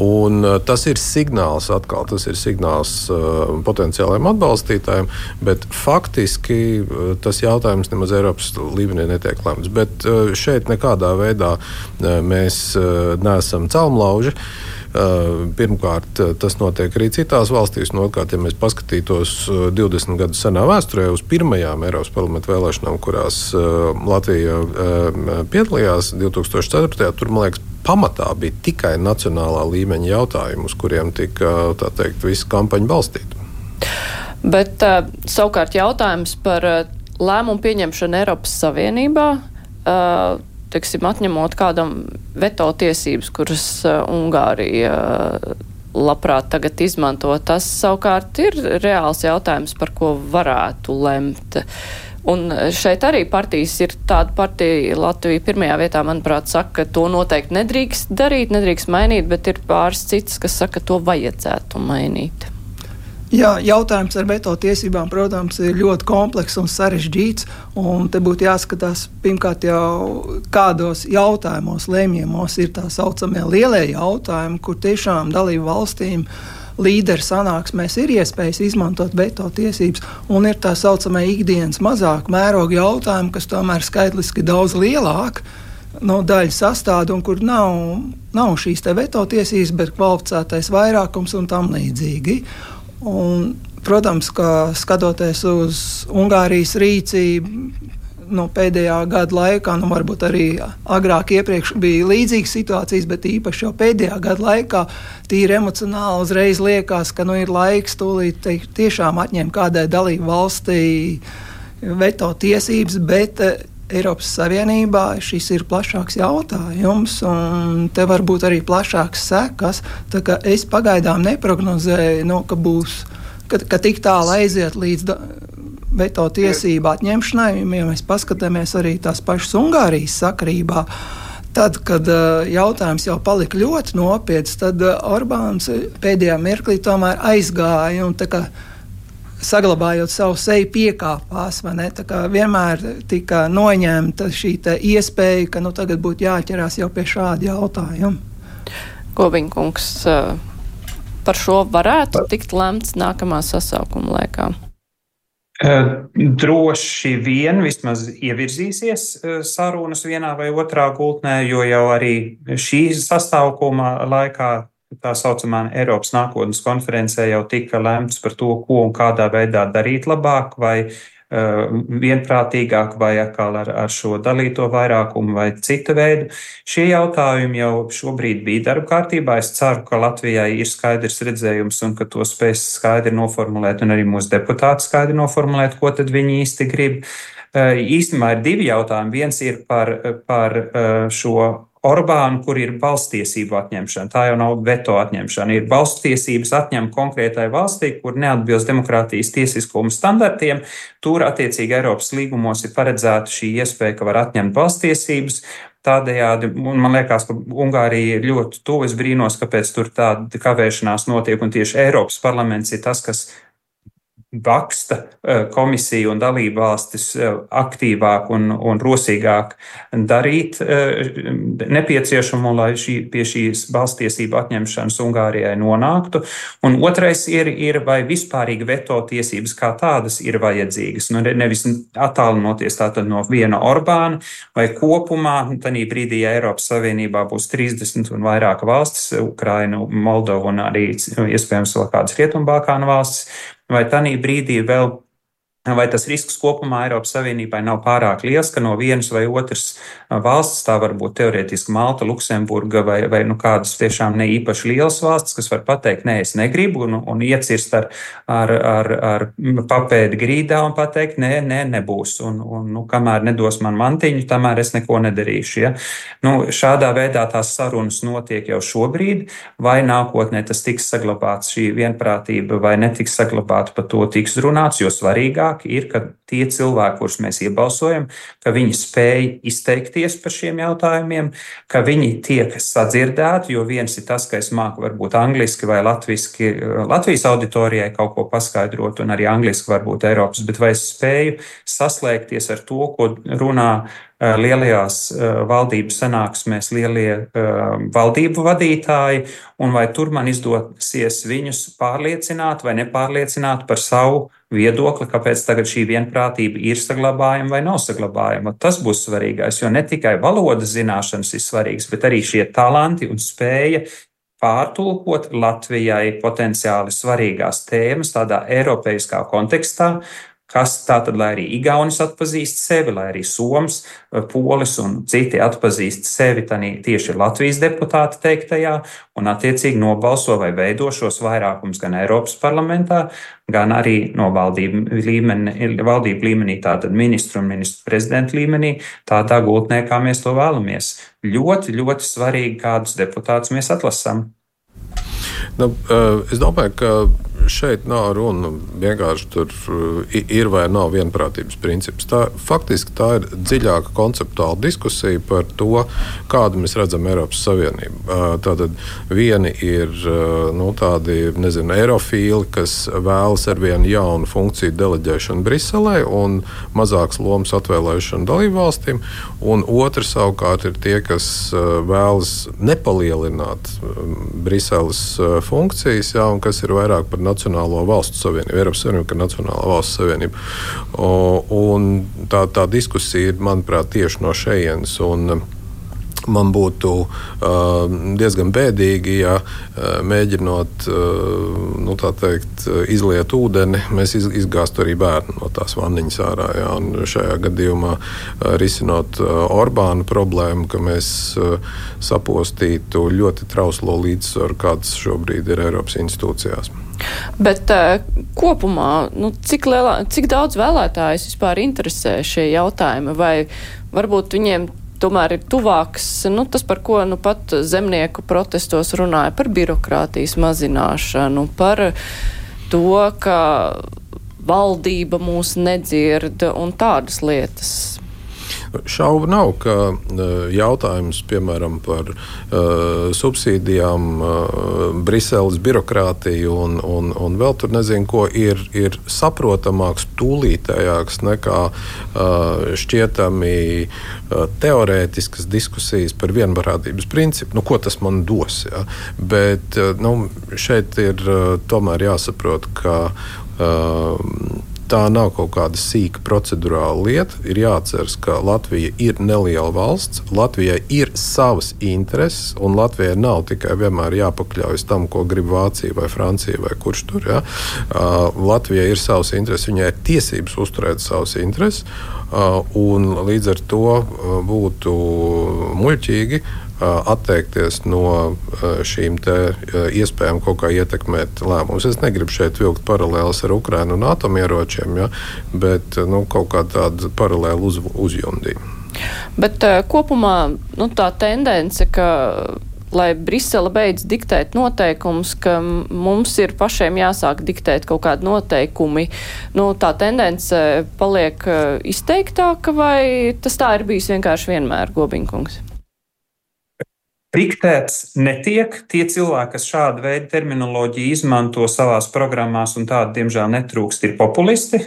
Un, uh, tas ir signāls atkal, tas ir signāls uh, potenciālajiem atbalstītājiem, bet faktiski uh, tas jautājums nemaz Eiropas līmenī netiek lemts. Bet uh, šeit nekādā veidā uh, mēs uh, neesam celmlauži. Uh, pirmkārt, eh, tas notiek arī citās valstīs. No otrkārt, ja mēs paskatītos 20 eh, gadu senā vēsturē uz pirmajām Eiropas parlamenta vēlēšanām, kurās Latvija piedalījās 2004. tur, man liekas, pamatā bija tikai nacionālā līmeņa jautājumi, uz kuriem tika teikt, visa kampaņa balstīta. Bet savukārt jautājums par lēmumu pieņemšanu Eiropas Savienībā. Teiksim, atņemot kādam veto tiesības, kuras uh, Ungārija uh, labprāt tagad izmanto, tas savukārt ir reāls jautājums, par ko varētu lemt. Un šeit arī partijas ir tāda partija, Latvija pirmajā vietā, manuprāt, saka, ka to noteikti nedrīkst darīt, nedrīkst mainīt, bet ir pāris citas, kas saka, ka to vajadzētu mainīt. Jā, jautājums ar veto tiesībām, protams, ir ļoti komplekss un sarežģīts. Un te būtu jāskatās pirmkārt jau kādos jautājumos, lēmjamos ir tā saucamie lielie jautājumi, kur tiešām dalību valstīm līderu sanāksmēs ir iespējas izmantot veto tiesības, un ir tā saucamie ikdienas mazāk mēroga jautājumi, kas tomēr skaitliski daudz lielāki no daļas sastāvdaļa, un kur nav, nav šīs veto tiesības, bet kvalificētais vairākums un tam līdzīgi. Un, protams, ka skatoties uz Ungārijas rīcību, no pēdējā gada laikā, nu, varbūt arī agrāk bija līdzīgas situācijas, bet īpaši jau pēdējā gada laikā, tīri emocionāli uzreiz liekas, ka nu, ir laiks tūlīt te, tiešām atņemt kādai dalību valstī veto tiesības, bet eh, Eiropas Savienībā šis ir plašāks jautājums, un te var būt arī plašāks sekas. Es pagaidām neprognozēju, nu, ka būs, ka, ka tik tālu aiziet līdz veto tiesību atņemšanai, ja mēs paskatāmies arī tās pašas Ungārijas sakarībā. Tad, kad uh, jautājums jau palika ļoti nopietns, tad uh, Orbāns pēdējā mirklī tomēr aizgāja un saglabājot savu seju, piekāpās. Vienmēr tika noņemta šī iespēja, ka nu, tagad būtu jāķerās jau pie šāda jautājuma. Gobiņkungs, par šo varētu tikt lemts nākamā sasaukuma laikā. Droši vien vismaz ievirzīsies sarunas vienā vai otrā gultnē, jo jau arī šī sastāvuma laikā tā saucamā Eiropas nākotnes konferencē jau tika lemts par to, ko un kādā veidā darīt labāk, vai uh, vienprātīgāk, vai atkal ar, ar šo dalīto vairākumu, vai citu veidu. Šie jautājumi jau šobrīd bija darba kārtībā. Es ceru, ka Latvijai ir skaidrs redzējums un ka to spēs skaidri noformulēt, un arī mūsu deputāti skaidri noformulēt, ko tad viņi īsti grib. Īstenībā ir divi jautājumi. Viens ir par, par šo Orbānu, kur ir balstiesību atņemšana. Tā jau nav veto atņemšana. Ir balstiesības atņemt konkrētai valstī, kur neatbilst demokrātijas tiesiskuma standartiem. Tur, attiecīgi, Eiropas līgumos ir paredzēta šī iespēja, ka var atņemt balstiesības. Tādējādi, man liekas, ka Ungārija ir ļoti tuvu. Es brīnos, kāpēc tur tāda kavēšanās notiek, un tieši Eiropas parlaments ir tas, kas baksta eh, komisija un dalība valstis eh, aktīvāk un, un rosīgāk darīt eh, nepieciešamo, lai šī, pie šīs balstiesību atņemšanas Ungārijai nonāktu. Un otrais ir, ir vai vispārīgi veto tiesības kā tādas ir vajadzīgas. Nu, nevis attālinoties tātad no viena Orbāna vai kopumā, tādā brīdī, ja Eiropas Savienībā būs 30 un vairāk valstis, Ukraina, Moldova un arī iespējams vēl kādas Rietumbākānu valstis, vai tādā brīdī vēl Vai tas risks kopumā Eiropas Savienībai nav pārāk liels, ka no vienas vai otras valsts, tā var būt teorētiski Malta, Luksemburga vai, vai nu, kādas tiešām ne īpaši lielas valsts, kas var pateikt, nē, es negribu, un, un iecirst ar, ar, ar, ar papēdi grīdā un pateikt, nē, nē, nebūs. Un, un nu, kamēr nedos man mantiņu, tamēr es neko nedarīšu. Ja? Nu, šādā veidā tās sarunas notiek jau šobrīd, vai nākotnē tas tiks saglabāts šī vienprātība, vai netiks saglabāta, par to tiks runāts, jo svarīgāk svarīgāk ir, ka tie cilvēki, kurus mēs iebalsojam, ka viņi spēj izteikties par šiem jautājumiem, ka viņi tiek sadzirdēti, jo viens ir tas, ka es māku varbūt angliski vai latviski Latvijas auditorijai kaut ko paskaidrot, un arī angliski varbūt Eiropas, bet vai es spēju saslēgties ar to, ko runā lielajās eh, valdības sanāksmēs lielie eh, valdību vadītāji, un vai tur man izdosies viņus pārliecināt vai nepārliecināt par savu viedokli, kāpēc tagad šī vienprātība ir saglabājama vai nav saglabājama. Tas būs svarīgais, jo ne tikai valodas zināšanas ir svarīgas, bet arī šie talanti un spēja pārtulkot Latvijai potenciāli svarīgās tēmas tādā eiropeiskā kontekstā, kas tātad, lai arī Igaunis atpazīst sevi, lai arī Soms, Polis un citi atpazīst sevi tieši Latvijas deputāta teiktajā, un attiecīgi nobalso vai veido šos vairākums gan Eiropas parlamentā, gan arī no valdību līmeni, valdību līmenī, tātad ministru un ministru prezidentu līmenī, tādā gultnē, kā mēs to vēlamies. Ļoti, ļoti svarīgi, kādus deputātus mēs atlasām. Nu, es domāju, ka šeit nav runa vienkārši tur ir vai nav vienprātības princips. Tā, faktiski tā ir dziļāka konceptuāla diskusija par to, kādu mēs redzam Eiropas Savienību. Tātad vieni ir nu, tādi nezinu, eirofīli, kas vēlas ar vienu jaunu funkciju deleģēšanu Briselē un mazākas lomas atvēlēšanu dalību valstīm, un otri savukārt ir tie, kas vēlas nepalielināt Briseles funkcijas, jā, un kas ir vairāk par Nacionālo valstu savienību, Eiropas Savienību, kā Nacionālo valstu savienību. Un tā, tā diskusija ir, manuprāt, tieši no šejienes. Man būtu uh, diezgan bēdīgi, ja uh, mēģinot uh, nu, teikt, izliet ūdeni, mēs iz, izgāztu arī bērnu no tās vanniņas ārā. Ja, šajā gadījumā uh, risinot uh, Orbāna problēmu, ka mēs uh, sapostītu ļoti trauslo līdzsvaru, kāds šobrīd ir Eiropas institūcijās. Bet uh, kopumā, nu, cik, lielā, cik daudz vēlētājus vispār interesē šie jautājumi? Vai varbūt viņiem tomēr ir tuvāks nu, tas, par ko nu, pat zemnieku protestos runāja, par birokrātijas mazināšanu, par to, ka valdība mūs nedzird un tādas lietas. Šaubu nav, ka e, jautājums piemēram par uh, subsīdijām, uh, Briseles birokrātiju un, un, un vēl tur nezinu, ko ir, ir saprotamāks, tūlītējāks nekā šķietami teorētiskas diskusijas par vienvarādības principu. Nu, ko tas man dos? Ja? Bet nu, šeit ir tomēr jāsaprot, ka. Uh, tā nav kaut kāda sīka procedurāla lieta. Ir jāatcerās, ka Latvija ir neliela valsts, Latvijai ir savas intereses, un Latvijai nav tikai vienmēr jāpakļaujas tam, ko grib Vācija vai Francija vai kurš tur. Ja? Uh, Latvijai ir savas intereses, viņai ir tiesības uzturēt savas intereses. Uh, un līdz ar to būtu muļķīgi atteikties no šīm iespējām kaut kā ietekmēt lēmumus. Es negribu šeit vilkt paralēlus ar Ukrajinu un atomieročiem, ja, bet nu, kaut kā tādu paralēlu uz, uzjundību. Bet uh, kopumā nu, tā tendence, ka lai Brisele beidz diktēt noteikumus, ka mums ir pašiem jāsāk diktēt kaut kādi noteikumi. Nu, tā tendence paliek izteiktāka, vai tas tā ir bijis vienkārši vienmēr, Gobiņkungs? Diktēts netiek. Tie cilvēki, kas šādu veidu terminoloģiju izmanto savās programmās, un tādu, diemžēl, netrūkst, ir populisti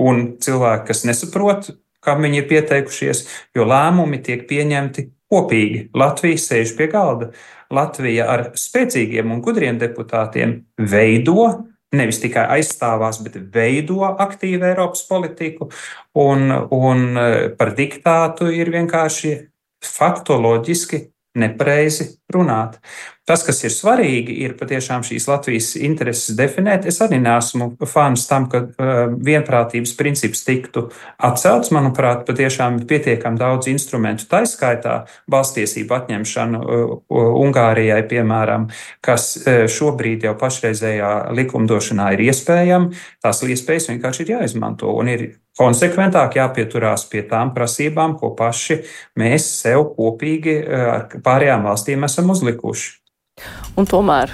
un cilvēki, kas nesaprot, kam viņi ir pieteikušies, jo lēmumi tiek pieņemti kopīgi. Latvija sēž pie galda. Latvija ar spēcīgiem un gudriem deputātiem veido nevis tikai aizstāvās, bet veido aktīvu Eiropas politiku, un, un par diktātu ir vienkārši faktoloģiski nepareizi runāt. Tas, kas ir svarīgi, ir patiešām šīs Latvijas intereses definēt. Es arī neesmu fans tam, ka uh, vienprātības princips tiktu atcelts. Manuprāt, patiešām ir pietiekami daudz instrumentu, tā skaitā balstiesību atņemšanu uh, Ungārijai, piemēram, kas uh, šobrīd jau pašreizējā likumdošanā ir iespējama. Tās iespējas vienkārši ir jāizmanto un ir konsekventāk jāpieturās pie tām prasībām, ko paši mēs sev kopīgi ar pārējām valstīm esam uzlikuši. Un tomēr,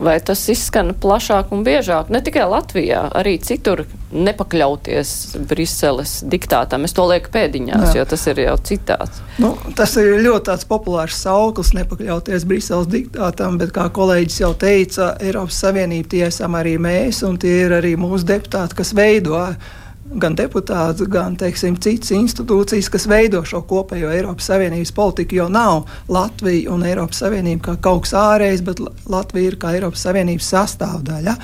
vai tas izskan plašāk un biežāk, ne tikai Latvijā, arī citur nepakļauties Briseles diktātam? Es to lieku pēdiņās, Jā. jo tas ir jau citāts. Nu, tas ir ļoti populārs sauklis, nepakļauties Briseles diktātam, bet, kā kolēģis jau teica, Eiropas Savienība tie esam arī mēs, un tie ir arī mūsu deputāti, kas veido gan deputāts, gan teiksim, citas institūcijas, kas veido šo kopējo Eiropas Savienības politiku, jo nav Latvija un Eiropas Savienība kā kaut kas ārējs, bet Latvija ir kā Eiropas Savienības sastāvdaļa.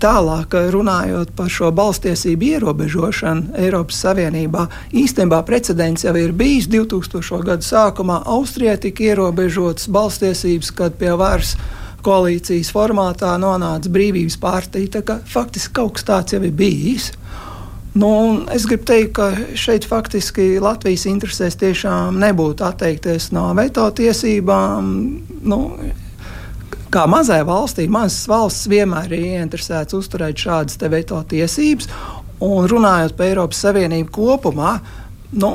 Tālāk runājot par šo balstiesību ierobežošanu Eiropas Savienībā, īstenībā precedents jau ir bijis 2000. gadu sākumā. Austrijai tika ierobežotas balstiesības, kad pie varas koalīcijas formātā nonāca brīvības partija. Faktiski kaut kas tāds jau ir bijis. Nu, es gribu teikt, ka šeit faktiski Latvijas interesēs tiešām nebūtu atteikties no veto tiesībām. Nu, kā mazai valstī, mazas valsts vienmēr ir ieinteresētas uzturēt šādas veto tiesības. Un runājot par Eiropas Savienību kopumā, nu,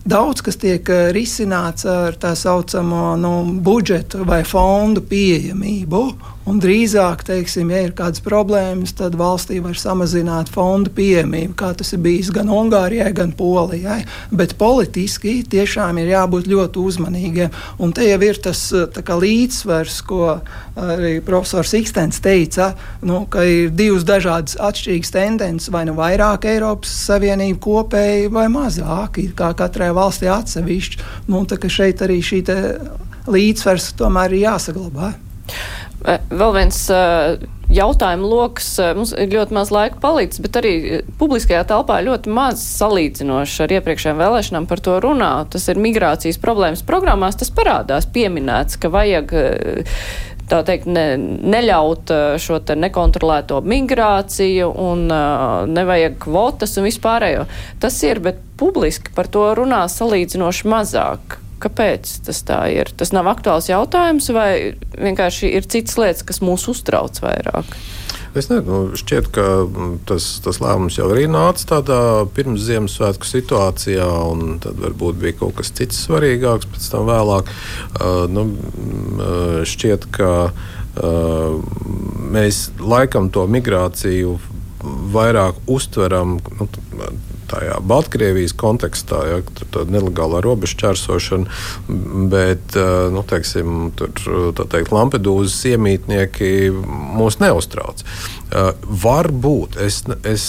Daudz kas tiek eh, risināts ar tā saucamo nu, budžetu vai fondu pieejamību. Un drīzāk, teiksim, ja ir kādas problēmas, tad valstī var samazināt fondu pieejamību, kā tas ir bijis gan Ungārijai, gan Polijai. Bet politiski tiešām ir jābūt ļoti uzmanīgiem. Un te jau ir tas kā, līdzsvars, ko arī profesors Ikstens teica, nu, ka ir divas dažādas atšķirīgas tendences, vai nu vairāk Eiropas Savienība kopēji vai mazāk, kā katrai valstī atsevišķi. Nu, šeit arī šī līdzsvars tomēr ir jāsaglabā. Vēl viens jautājumu lokus. Mums ir ļoti maz laika palicis, bet arī publiskajā telpā ļoti maz salīdzinoši ar iepriekšējām vēlēšanām par to runā. Tas ir migrācijas problēmas programmās. Tas parādās pieminēts, ka vajag tā teikt, ne, neļaut šo te nekontrolēto migrāciju un uh, nevajag kvotas un vispārējo. Tas ir, bet publiski par to runā salīdzinoši mazāk. Kāpēc tas tā ir? Tas nav aktuāls jautājums, vai vienkārši ir citas lietas, kas mūs uztrauc vairāk? Es nezinu, nu, šķiet, ka tas, tas lēmums jau arī nāca tādā pirms Ziemassvētku situācijā, un tad varbūt bija kaut kas cits svarīgāks pēc tam vēlāk. Uh, nu, šķiet, ka uh, mēs laikam to migrāciju vairāk uztveram. Nu, tajā Baltkrievijas kontekstā, ja, tā nelegālā robeža čērsošana, bet nu, teiksim, tur, teikt, Lampedūzas iemītnieki mūs neuztrauc. Varbūt, es, es,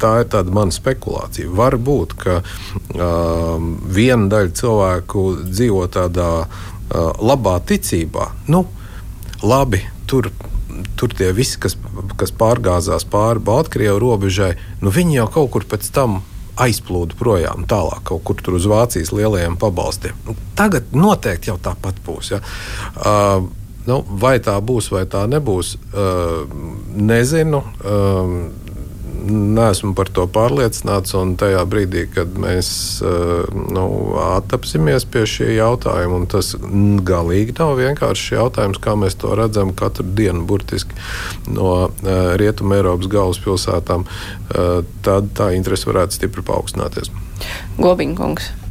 tā ir tāda mana spekulācija, varbūt, ka uh, viena daļa cilvēku dzīvo tādā uh, labā ticībā. Nu, labi, tur tur tie visi, kas, kas pārgāzās pāri Baltkrievijas robežai, nu viņi jau kaut kur pēc tam aizplūda projām, tālāk kaut kur tur uz Vācijas lielajiem pabalstiem. Nu, tagad noteikti jau tāpat būs. Ja? Uh, Nu, vai tā būs, vai tā nebūs, uh, nezinu. Uh, neesmu par to pārliecināts. Un tajā brīdī, kad mēs nu, attapsimies pie šī jautājuma, un tas galīgi nav vienkārši jautājums, kā mēs to redzam katru dienu, burtiski no Rietumē Eiropas galvaspilsētām, tad tā interese varētu stipri paaugstināties. Gobiņkungs.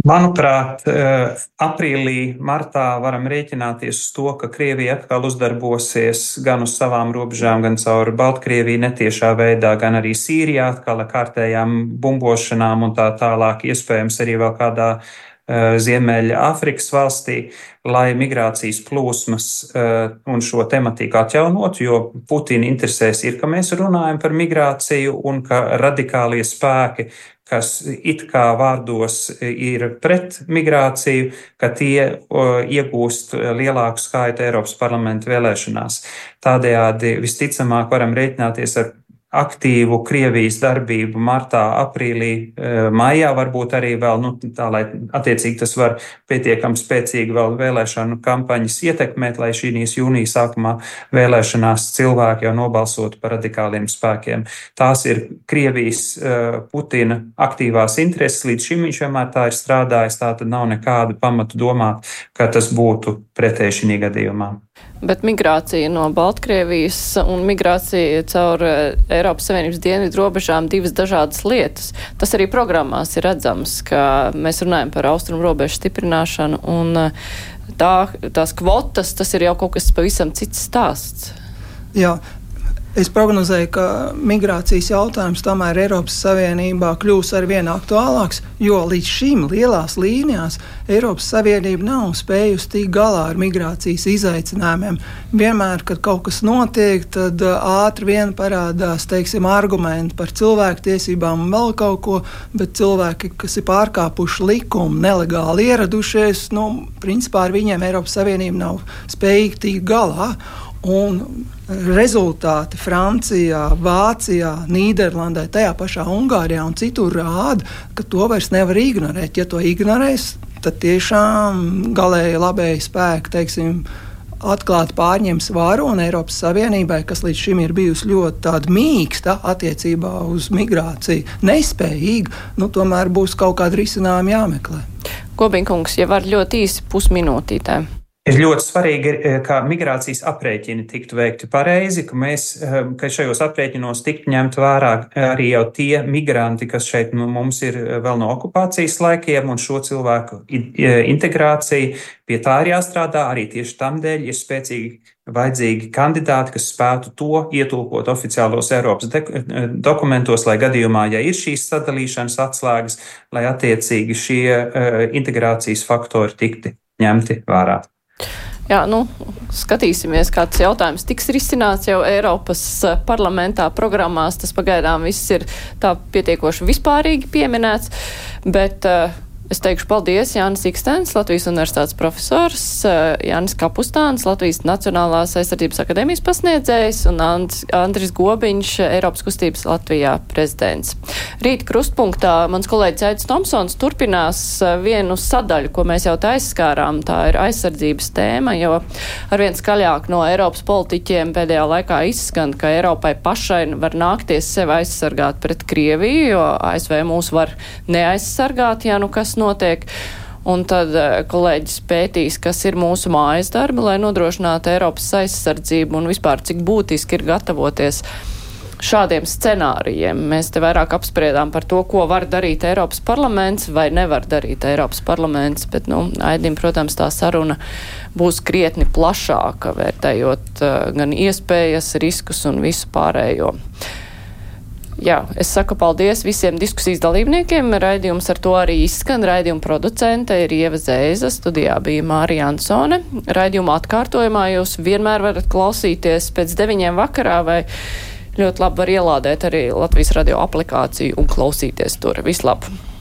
Manuprāt, eh, aprīlī, martā varam rēķināties uz to, ka Krievija atkal uzdarbosies gan uz savām robežām, gan caur Baltkrieviju netiešā veidā, gan arī Sīrijā atkal ar kārtējām bumbošanām un tā tālāk, iespējams arī vēl kādā uh, Ziemeļa Āfrikas valstī, lai migrācijas plūsmas uh, un šo tematiku atjaunotu, jo Putina interesēs ir, ka mēs runājam par migrāciju un ka radikālie spēki kas it kā vārdos ir pret migrāciju, ka tie iegūst lielāku skaitu Eiropas parlamenta vēlēšanās. Tādējādi visticamāk varam rēķināties ar aktīvu Krievijas darbību martā, aprīlī, e, maijā, varbūt arī vēl, nu, tā, lai attiecīgi tas var pietiekami spēcīgi vēl vēlēšanu kampaņas ietekmēt, lai šīs jūnija sākumā vēlēšanās cilvēki jau nobalsotu par radikāliem spēkiem. Tās ir Krievijas e, Putina aktīvās intereses, līdz šim viņš vienmēr tā ir strādājis, tā tad nav nekādu pamatu domāt, ka tas būtu pretēji šī gadījumā. Bet migrācija no Baltkrievijas un migrācija caur eh, Eiropas Savienības dienvidu robežām divas dažādas lietas. Tas arī programmās ir redzams, ka mēs runājam par austrumu robežu stiprināšanu un eh, tā, tās kvotas, tas ir jau kaut kas pavisam cits stāsts. Jā, Es prognozēju, ka migrācijas jautājums tomēr Eiropas Savienībā kļūs ar vien aktuālāks, jo līdz šim lielās līnijās Eiropas Savienība nav spējusi tikt galā ar migrācijas izaicinājumiem. Vienmēr, kad kaut kas notiek, tad uh, ātri vien parādās teiksim, argumenti par cilvēktiesībām un vēl kaut ko, bet cilvēki, kas ir pārkāpuši likumu, nelegāli ieradušies, nu, principā ar viņiem Eiropas Savienība nav spējīga tikt galā. Un rezultāti Francijā, Vācijā, Nīderlandē, tajā pašā Ungārijā un citur rāda, ka to vairs nevar ignorēt. Ja to ignorēs, tad tiešām galēji labēji spēki, teiksim, atklāti pārņems varu un Eiropas Savienībai, kas līdz šim ir bijusi ļoti mīksta attiecībā uz migrāciju, nespējīga, nu, tomēr būs kaut kāda risinājuma jāmeklē. Gobiņkungs, ja var ļoti īsi pusminūtītē. Ir ļoti svarīgi, eh, ka migrācijas aprēķini tiktu veikti pareizi, ka, mēs, eh, ka šajos aprēķinos tiktu ņemt vērā arī jau tie migranti, kas šeit nu, mums ir eh, vēl no okupācijas laikiem, un šo cilvēku integrācija pie tā ir jāstrādā. Arī tieši tam dēļ ir spēcīgi vajadzīgi kandidāti, kas spētu to ietulkot oficiālos Eiropas dokumentos, lai gadījumā, ja ir šīs sadalīšanas atslēgas, lai attiecīgi šie integrācijas faktori tikti ņemti vērā. Jā, nu, skatīsimies, kāds jautājums tiks risināts jau Eiropas eh, parlamentā programmās. Tas pagaidām viss ir tā pietiekoši vispārīgi pieminēts, bet uh, Es teikšu paldies Jānis Ikstens, Latvijas universitātes profesors, eh, Jānis Kapustāns, Latvijas Nacionālās aizsardzības akadēmijas pasniedzējs un Andris Gobiņš, Eiropas kustības Latvijā prezidents. Rīt krustpunktā mans kolēģis Aits Tomsons turpinās eh, vienu sadaļu, ko mēs jau aizskārām. Tā ir aizsardzības tēma, jo arvien skaļāk no Eiropas politiķiem pēdējā laikā izskan, ka Eiropai pašai var nākties sevi aizsargāt pret Krieviju, jo ASV mūs var neaizsargāt, ja nu kas notiek. Un tad eh, kolēģis pētīs, kas ir mūsu mājas darbi, lai nodrošinātu Eiropas aizsardzību un vispār cik būtiski ir gatavoties šādiem scenārijiem. Mēs te vairāk apspriedām par to, ko var darīt Eiropas parlaments vai nevar darīt Eiropas parlaments, bet, nu, Aidim, protams, tā saruna būs krietni plašāka, vērtējot uh, gan iespējas, riskus un visu pārējo. Jā, es saku paldies visiem diskusijas dalībniekiem. Raidījums ar to arī izskan. Raidījuma producente ir Ieva Zēza, studijā bija Mārija Ansone. Raidījuma atkārtojumā jūs vienmēr varat klausīties pēc deviņiem vakarā vai ļoti labi var ielādēt arī Latvijas radio aplikāciju un klausīties tur. Vislabāk!